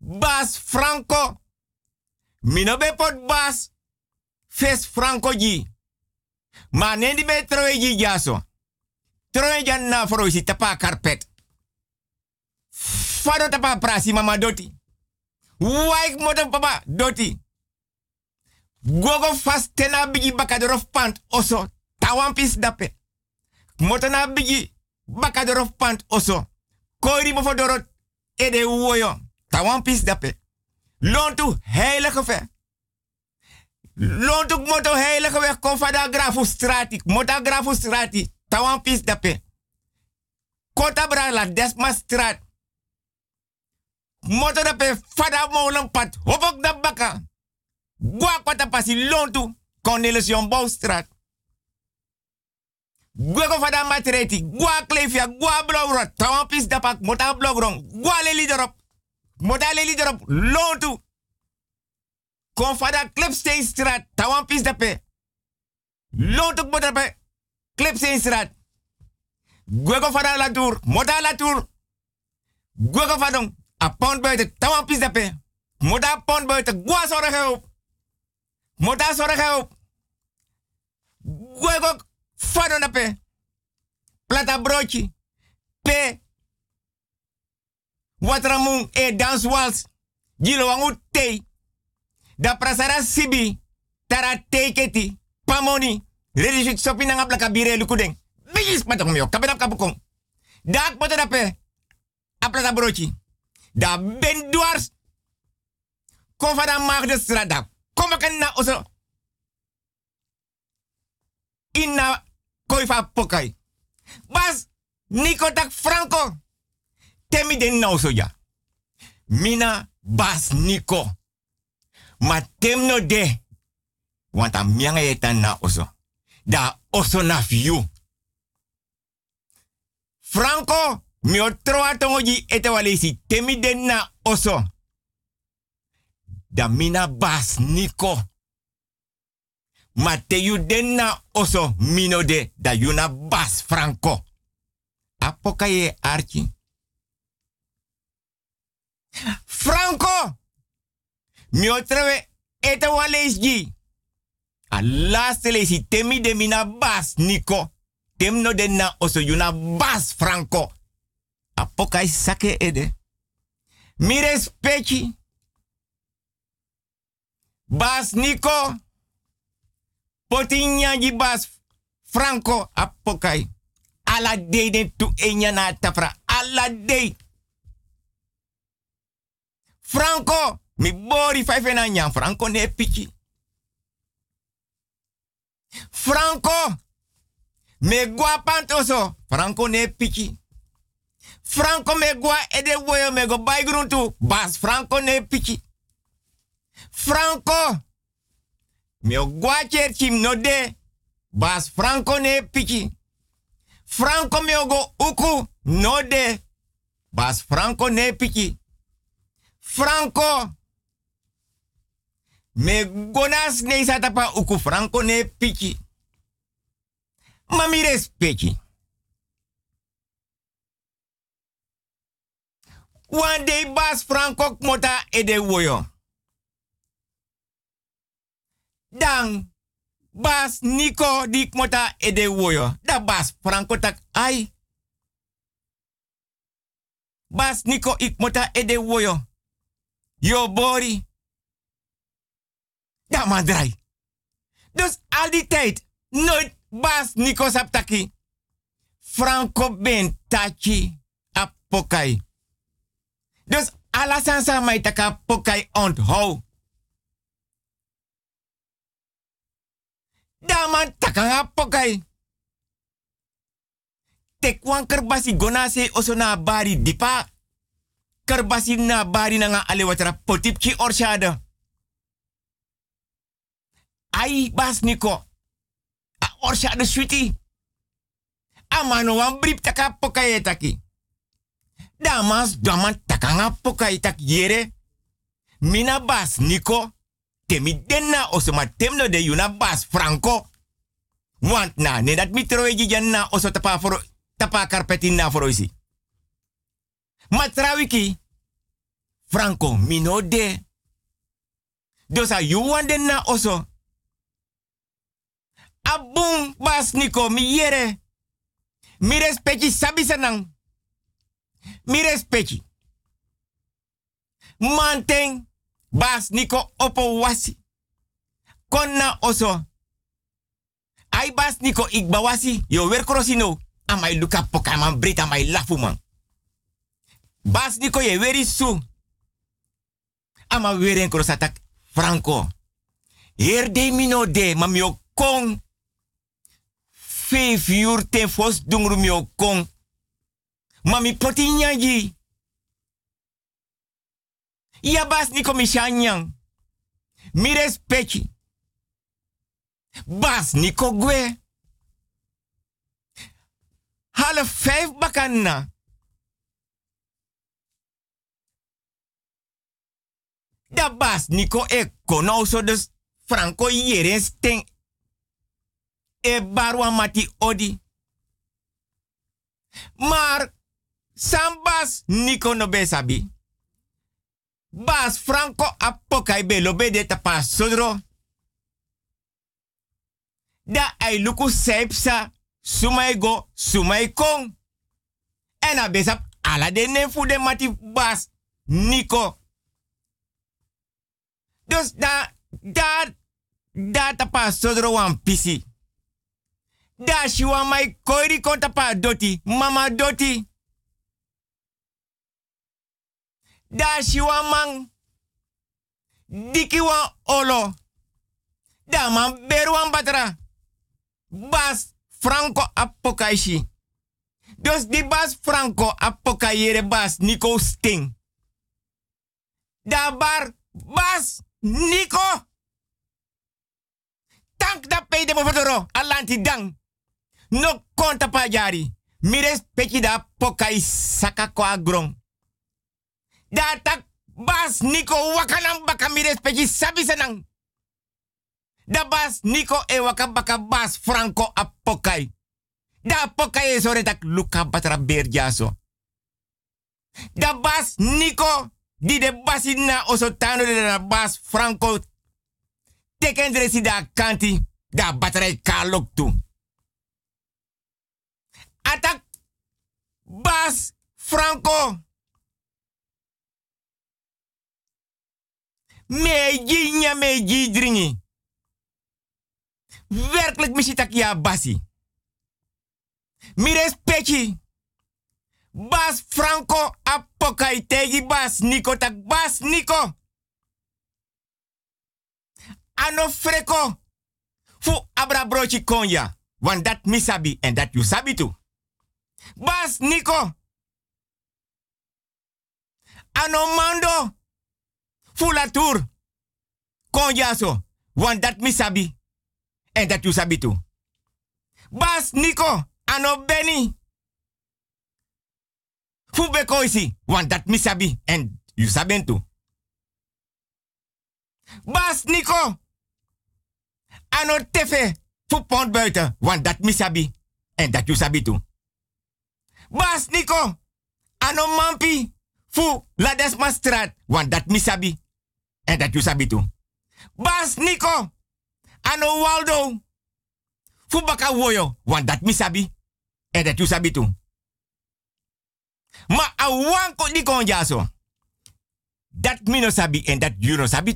Bas Franco. Mino be pot bas. Fes Franco ji. Ma nendi be troe ji jaso. Troe jan na froisi tapa carpet. Fado tapa prasi mama doti. Waik moto papa doti. Gogo fast tena bigi bakadorof pant oso. Tawampis dape. Moto na bigi bakadorof pant oso. Koiri mo fodorot ede woyo. Tawan pis dape. Lontu heilige ver. Lontu moto heilige weg kon fada grafu strati. Mota grafu strati. Tawan pis dape. Kota bra la desma strat. Moto dape fada molen pat. Hopok da baka. Gwa pasi lontu. Cornelis Jombouw ko fada matreti, gwa klefia, gwa blogrot, tawan pis dapak, mota blogron, gwa leli dorop, mota leli dorop, lontu. Kon fada Clipsteen straat, tawan pis dape. Lontu mota pe, Clipsteen straat. Gwa ko fada la tour, mota la tour. Fadong, a pound buiten, tawan pis dape. Mota pound buiten, gwa zorgen op. Mota zorgen. Gwa ko Fado na pe. Plata broodje. Pe. Watramun e dance wals. Gilo wangu te. Da prasara sibi. Tara teketi. Pamoni. Redi shit sopi na ngapla kabire lukudeng. Bigis patong mio. Kapenap kapukong. Dak moto na pe. A plata broodje. Da ben dwars. Kom van de maag de straat. Inna koifa pokai. Bas, Nico tak Franco. Temi den nou so ja. Mina bas Nico. Ma tem no de. Want a mianga eta na oso. Da oso na fiu. Franco, mi otro atongoji ete walesi. Temi den na oso. Da mina bas Nico. Ma te yu den na oso mino de da yu na bas franco. Apoka ye archi. Franco! Mi otrewe ete wale isgi. A laatste temi de mina bas Nico. Tem no de na oso bas Franco. Apoka sake ede. Mi respecti. Bas Nico. Potinha di bas Franco apokai. Ala de de tu enya na tafra. Ala de. Franco. Mi bori five na nyang Franco ne pichi. Franco. Me gua pantoso. Franco ne pichi. Franco me gua ede woyo me go bai gruntu. Bas Franco ne pichi. Franco. Me gua cherchim no de. Bas Franco ne pichi. Franco me go uku no de. Bas Franco ne pichi. Franco. Me gonas ne satapa uku Franco ne pichi. Mami respecti. One day bas Franco mota ede woyo. Dan bas Nico di mota ede woyo. Da bas Franco tak ai. Bas Nico ik mota ede woyo. Yo bori. Da madrai. Dus al die tijd nooit bas Nico saptaki. Franco ben tachi apokai. Dus ala sansa mai taka pokai onthou. Daman taka pokai. Tekwan kerbasi gonase oso na bari dipa. Kerbasi na bari na nga alewatara potipki orshada. Ai bas niko. A orshada sweetie. Amano wan brip taka pokai taki. Damas daman takanga pokai tak yere. Mina bas niko. Temi denna oso ma temno de yuna bas franco. Want na ne dat mitro eji na oso tapa foro tapa karpetin na foro isi. Franco mino de. Dosa you want den na oso. Abung bas niko mi yere. Mi respecti sabi sanang. Mi respecti. Manteng bas niko opo wasi. Konna oso. Ai bas niko ikba wasi. Yo wer krosino. Amai luka poka man brita mai lafu man. Bas niko ye weri su. Ama weren krosatak franco. Hier de mino de mamio kong. Vijf uur ten fos dungru mio kong. Mami poti nyanji. Ya bas niko mi shanyang. Mi respecti. Bas niko gwe. Half vijf bakanna. Da bas niko e Franco yeren steng. E barwa mati odi. Maar Sambas Nico no besabi. Bas Franco apokai belo bede tapa sodro. Da ai luku sepsa sumai go sumai kong. En a besap ala de ne fu de mati bas Nico. Dus da da da tapa sodro wan pisi. Da shiwa mai koiri kon tapa doti, mama doti. Da shiwa mang. Diki wan olo. Da man beru wan batra. Bas Franco apokaishi. Dus di bas Franco apokayere bas Nico Sting. Da bar bas Nico. Tank da peide mo fotoro. No konta pa jari. Mires peki da pokai saka. Da tak bas Nico wakanam baka mires peki sabi senang. Da bas Nico e waka baka bas Franco apokai. Da apokai e sore tak luka batra berjaso. Da bas Nico di de basi na osotano de na bas Franco teken dresi da kanti da batrai kalok tu. Atak bas Franco. Meji nya meji dringi. Werkelijk misitak ya basi. Mi respecti. Bas Franco apokai tegi bas Nico tak bas Nico. Ano freko. Fu abra brochi konya. Want dat mi sabi en dat you sabi too. Bas Nico. Ano mando. Fu la tour. Konya so. Want dat mi sabi en dat you sabi. Bas Nico. Ano Benny. Fu bekoisi. Want dat mi sabi en you too. Bas Nico. Ano tefe. Fu pond buiten. Want dat mi sabi. En dat you sabi. Bas Nico. Ano mampi. Fu la desma straat. Want dat mi sabi. En dat you sabi. Bas Nico. Ano Waldo. Fu baka woyo. Want dat mi sabi. En dat you sabi. Ma a wanko di jaso. Dat mi no sabi en dat you no sabi.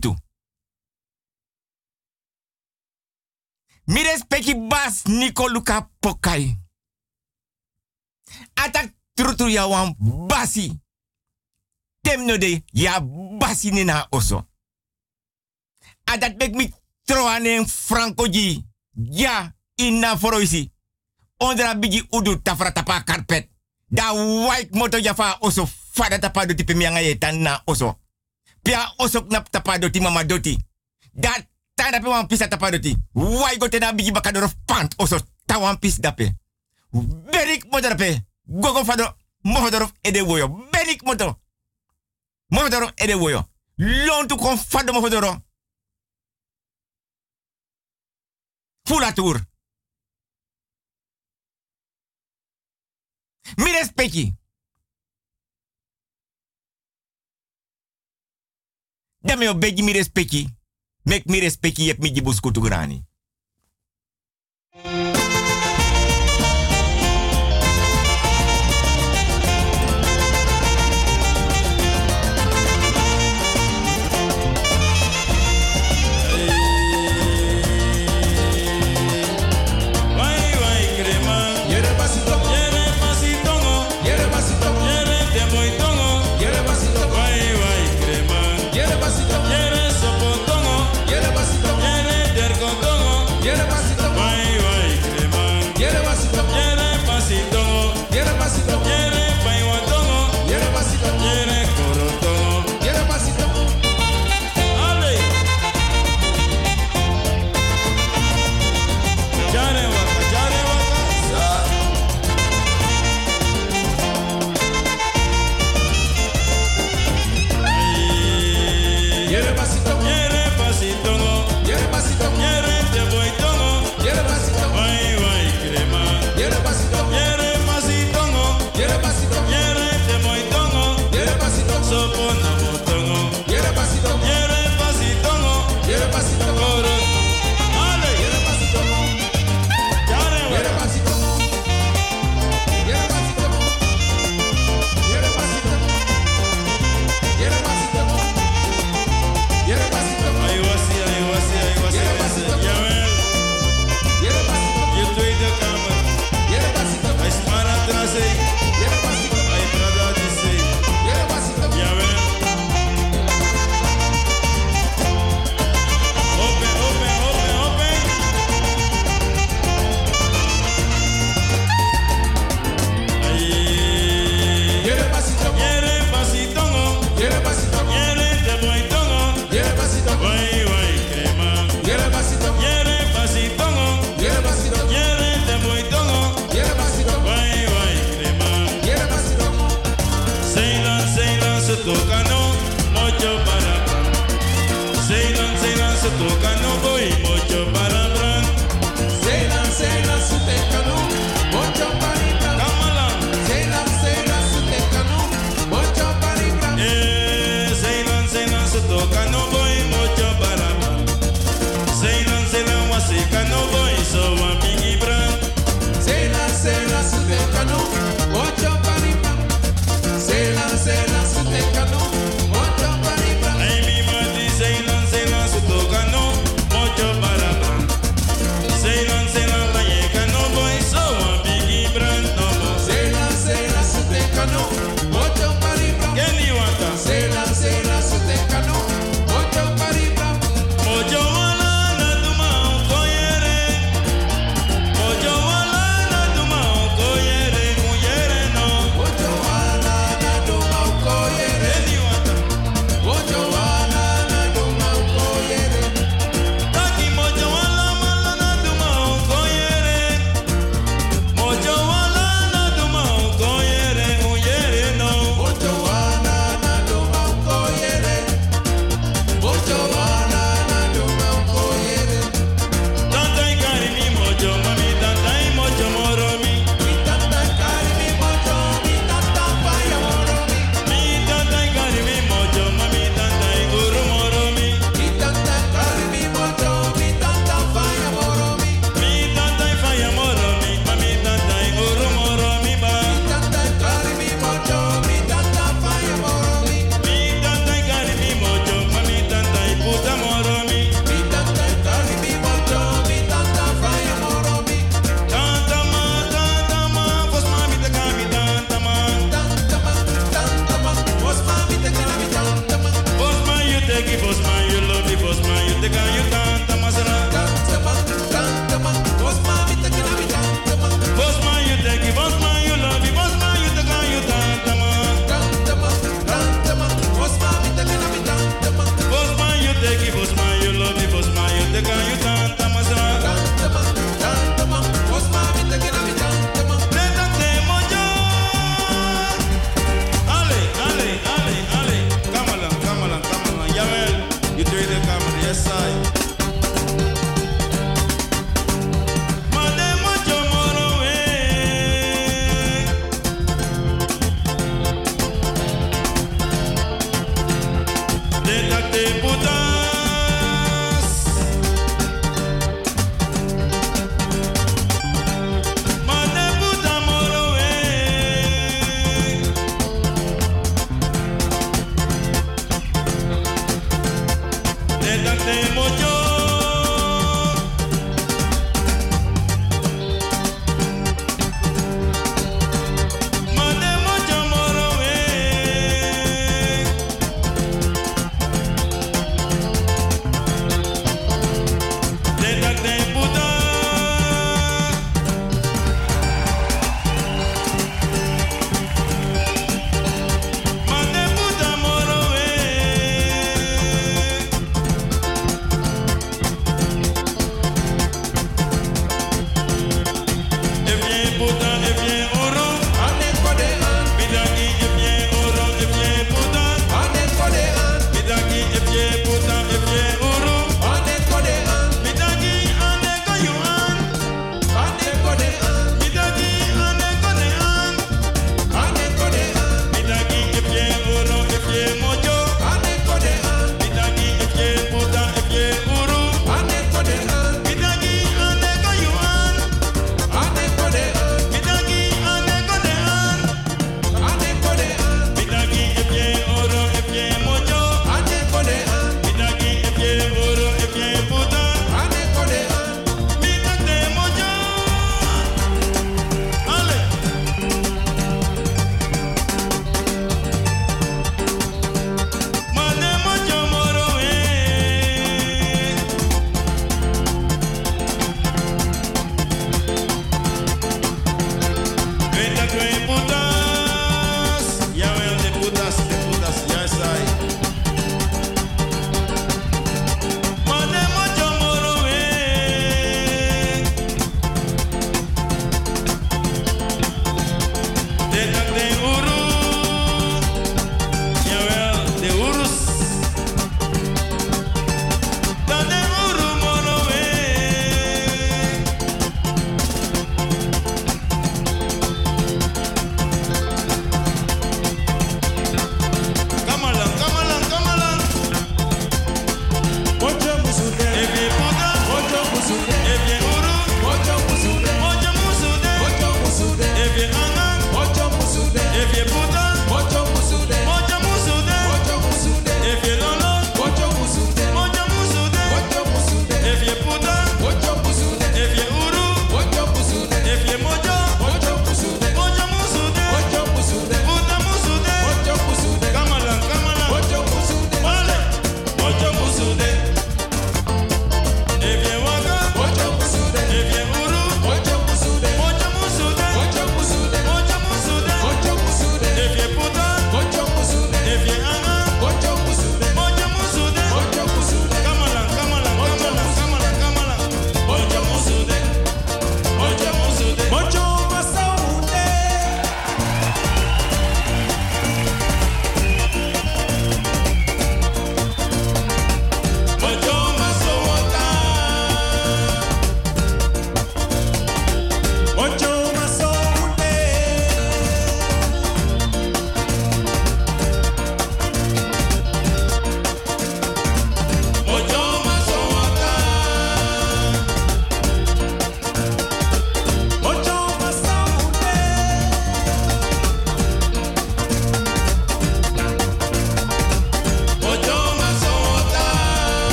Mi respecti bas Nico Luka Pokai. Atak trutu ya wan basi. Tem no de ya basi ni na oso. Adat bek mi troane franco ji. Ja inna foroisi. Ondra bigi udu tafra tapa karpet. Da white moto ya fa oso fada tapa do tipe mianga ye tan na oso. Pia oso knap tapa do ti mama doti. Dat tanda pe wan pisa tapa doti. Wai go tena bigi bakadoro pant oso ta wan pis dape. Berik moto dape. Gogo fado mohodoro ede woyo. Berik moto. Mohodoro ede woyo. Lontu kon fado mohodoro. Fula tour. Mi respecti. Dame o begi mi respecti. Mek mi respecti yep mi jibus kutu grani.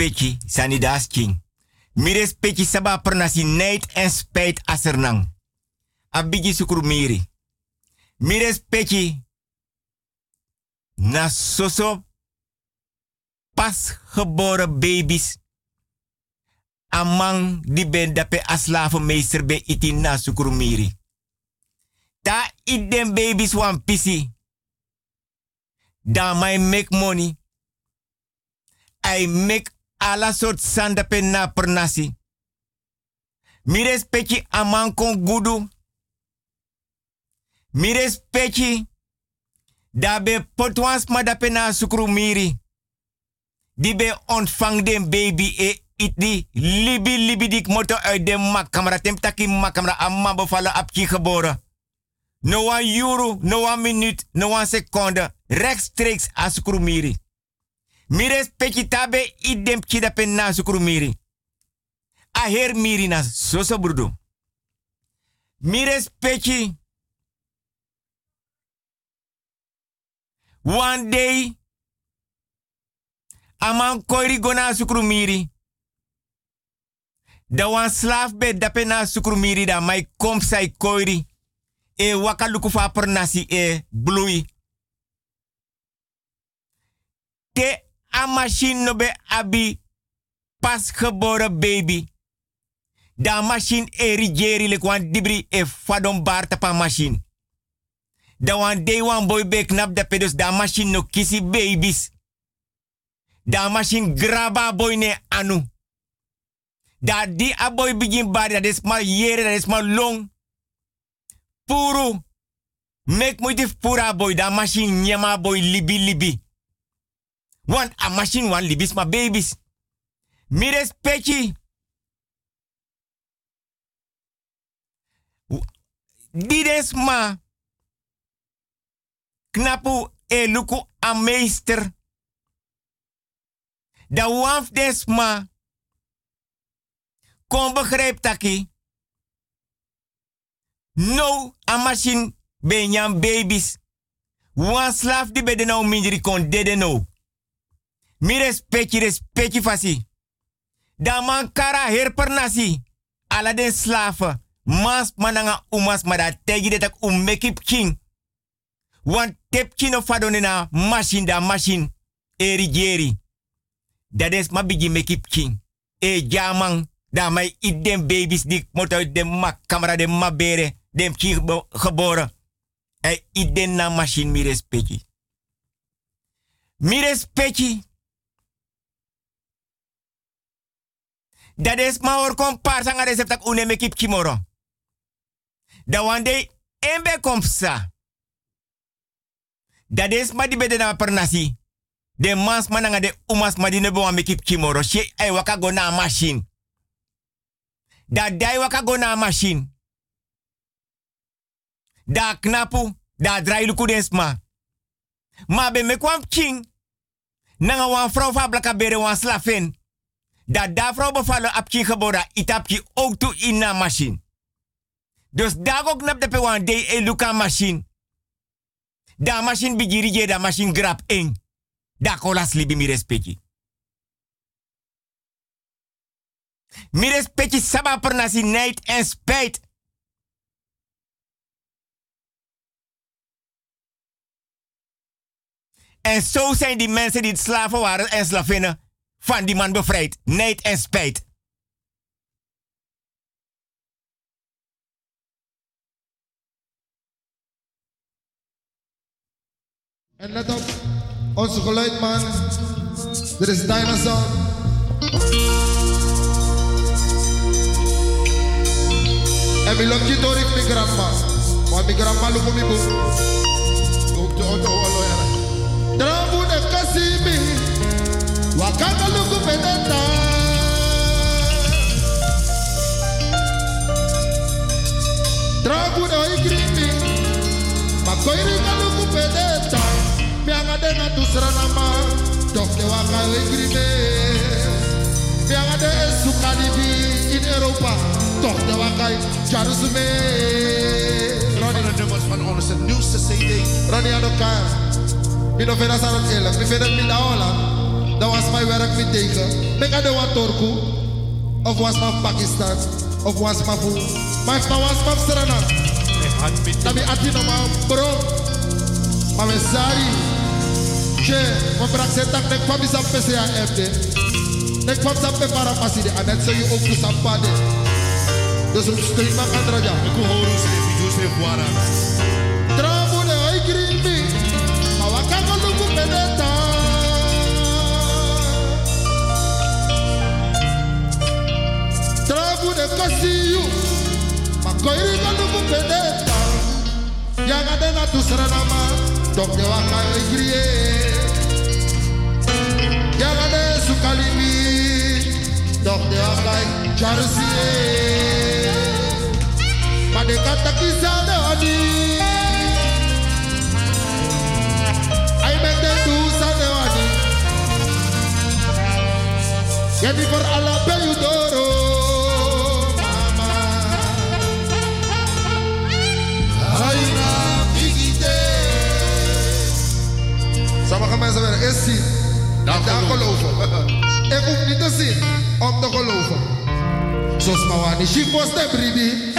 Respecti sanidas king. Mi respecti saba pernasi neid en spijt asernang. Abigi sukuru miri. Mi respecti na soso pas geboren baby's. Amang di ben dape aslavenmeester be iti na sukuru miri. Ta idem baby's wan pisi. Da my make money. I make ala soort sandape na pernasi. Mi respecti aman kon gudu. Mi respecti dabe potwans ma dape na sukru miri. Die be ontvang den baby e it di libi libi dik moto uit de makamera. Tem taki makamera amma geboren. No one euro, no one minuut, no one seconde. Rechtstreeks a sukru miri. Mi respecti tabe idem kida pen na sukru miri. A her miri na soso brudo. Mi respecti One day, aman koiri gona sukru miri. Da wan slaaf na da mai kom sai koiri. E waka e blui. Te a machine no be abi pas geboren baby. Da machine e rigeri le kwan dibri e fadon bar tapa machine. Da wan day wan boy be knap da pedos da machine no kisi babies. Da machine graba boy ne anu. Da di a boy begin bari da des ma yere da des ma long. Puru. Mek moitif pura boy da machine nyama boy libi libi. Want a machine wan libis ma babies. Mi respecti. Dides ma. Knapu e luku a meester. Da waf des ma. Kom begrijp taki. No a machine benyan babies. Wan slaaf di bede nou kon dede nou. Mi respecti respecti fasi. Da man kara her per nasi. Ala den slaven. Mas mananga umas ma da tegi de tak um mekip king. Want tep kino fadone na machine da machine. Eri jeri. Dat is ma bigi mekip king. E jamang. Da mai idem babies dik moto de ma de ma bere. Dem king geboren. E iden na machine mi respecti. Mi respecti. Dat is ma or kom sanga resep tak kimoro. Da wande embe kom sa. Dat is ma di bede na per nasi. De mans mananga de umas ma di nebo me kimoro. She ay waka go na machine. Da dai waka go na machine. Da knapu, da drai luku desma. Ma be me kwam king. Nanga wan vrouw van blaka bere wan slaven. Da da vrouw bevallen apki gebora itapki ook toe in na machine. Dus daar ook nap de pe wan day e luka machine. Da machine bigiri je da machine grab eng. Da kolas libi mi respecti. Mi respecti saba per nasi night en spijt. En zo zijn die mensen die slaven waren en slavinnen van die man bevrijd. Nijd en spijt. En let op, onze geluidman. Dit is Dinosaur. En mi lok je door ik mi grandma. Maar mi grandma lukt mi boek. Ook de auto aloya. Drabu de kasimi. Aan elkaar. Mi no vera sarat ela, mi vera mi la ola. Dat was mijn werk met tegen. Ik had een wat Turku. Of was van Pakistan. Of was van Voel. Maar ik was van Serena. Dat ik had maar bro. Maar we sorry. Je, we brak zijn tak. Ik kwam eens aan PCA Ik kwam eens aan Paside. En dat zou je ook eens aan Dus ik. Ik kasiyu makoiri kandu kupedeta yagadena tusranama tokne wakaigrie yagade sukalimi tokne wakai jarsie madekatakisade odi aimende tusade odi Jadi for Allah payudo mensen willen eerst zien. En dan geloven. Ik hoef niet te zien om te geloven. Zoals Mawani, she was de bribi.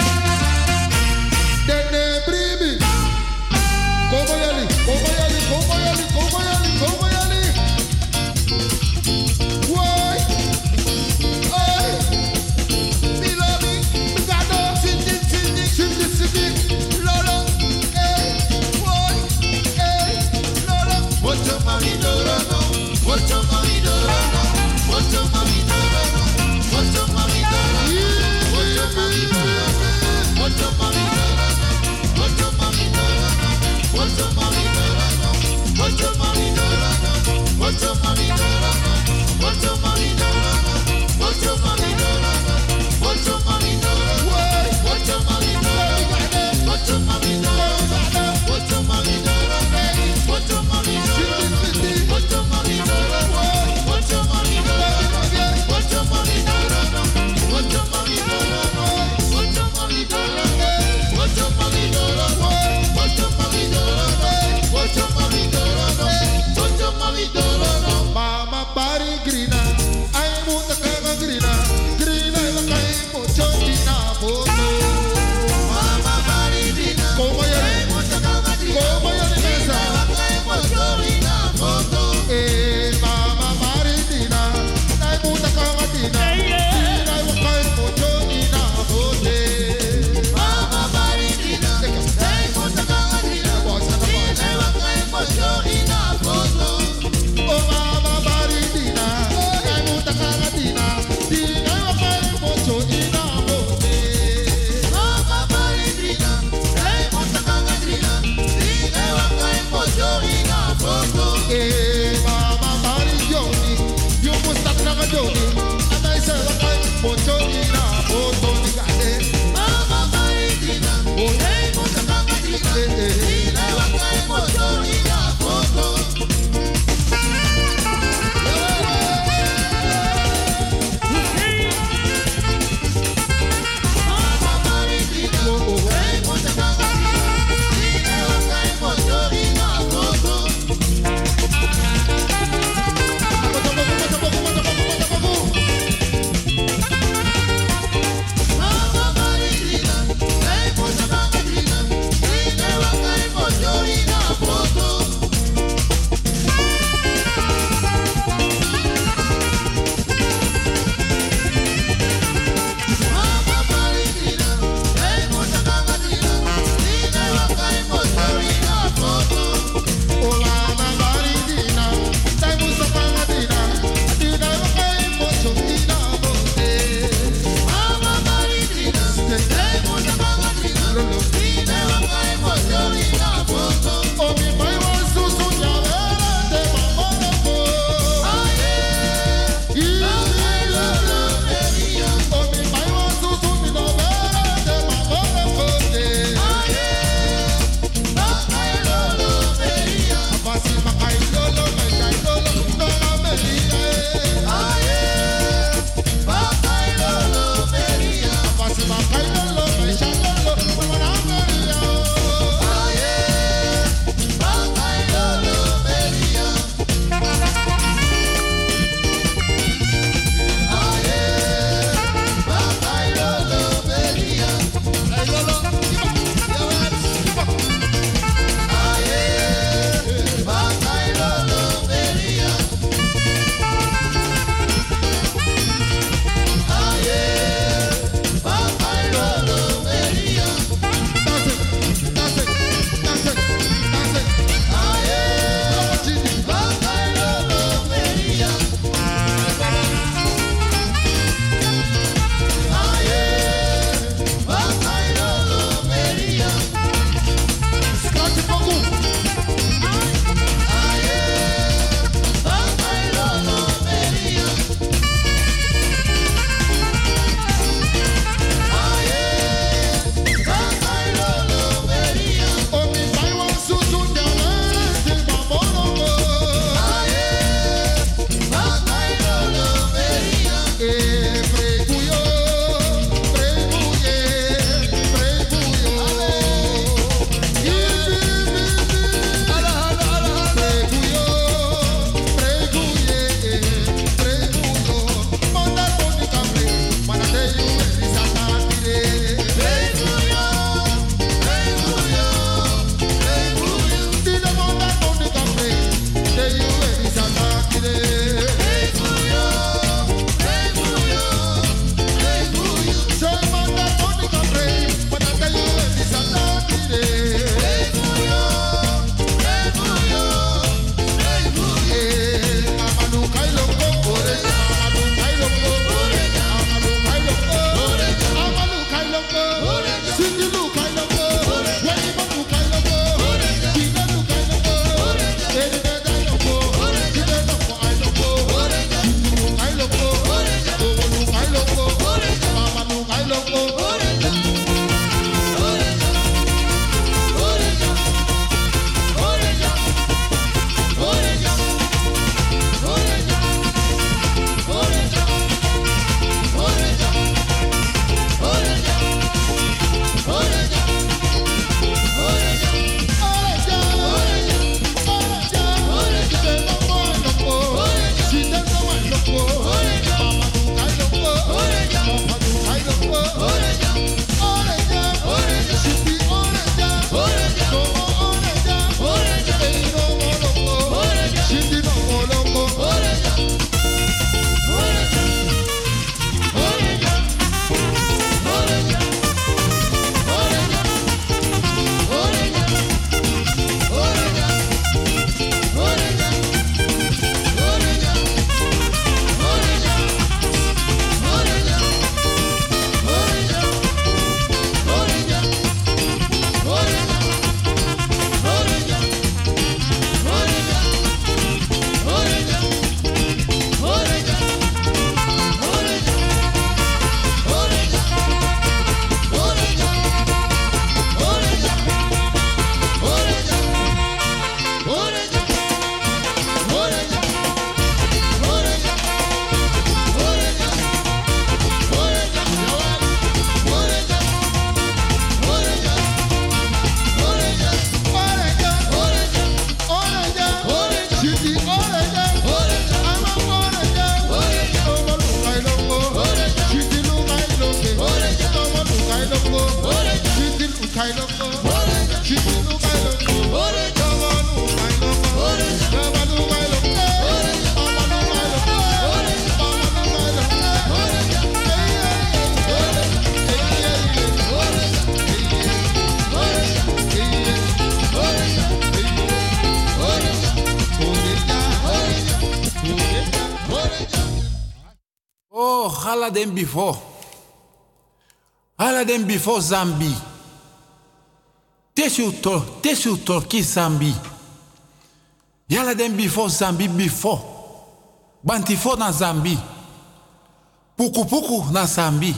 Before. Hala den before Zambi. Tesu to, tesu Zambi. Yala den before Zambi before. Bantifo na Zambi. Puku puku na Zambi.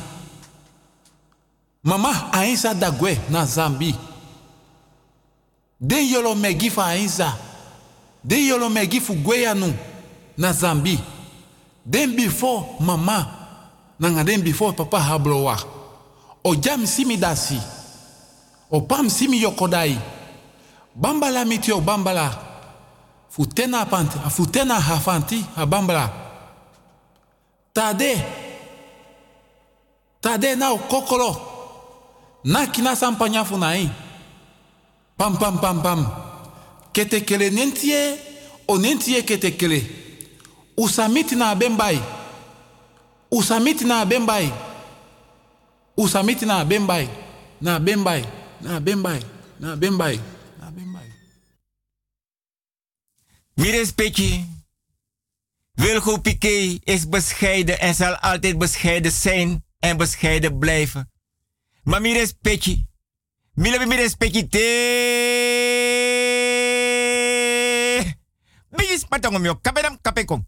Mama ainsa dagwe na Zambi. Den yolo megi fa ainsa. Den yolo fu gweyanu na Zambi. Den before mama. Nanga den before papa hablowa. O jam simi dasi. O pam simi yokodai. Bambala mitio bambala. Futena panti, a futena hafanti a bambala. Tade. Tade na o kokolo. Na kina sampanya funai. Pam pam pam pam. Kete kele nentie o nentie kete kele. Usamiti na bembai. Usamiti na bembai. Usamiti na bembai. Na bembai. Na bembai. Na bembai. Na bembai. Mires Petje. Wilgo Piqué is bescheiden en zal altijd bescheiden zijn en bescheiden blijven. Maar Mires Petje. Mille Mires Petje te. Bijis patong om jou kapedam.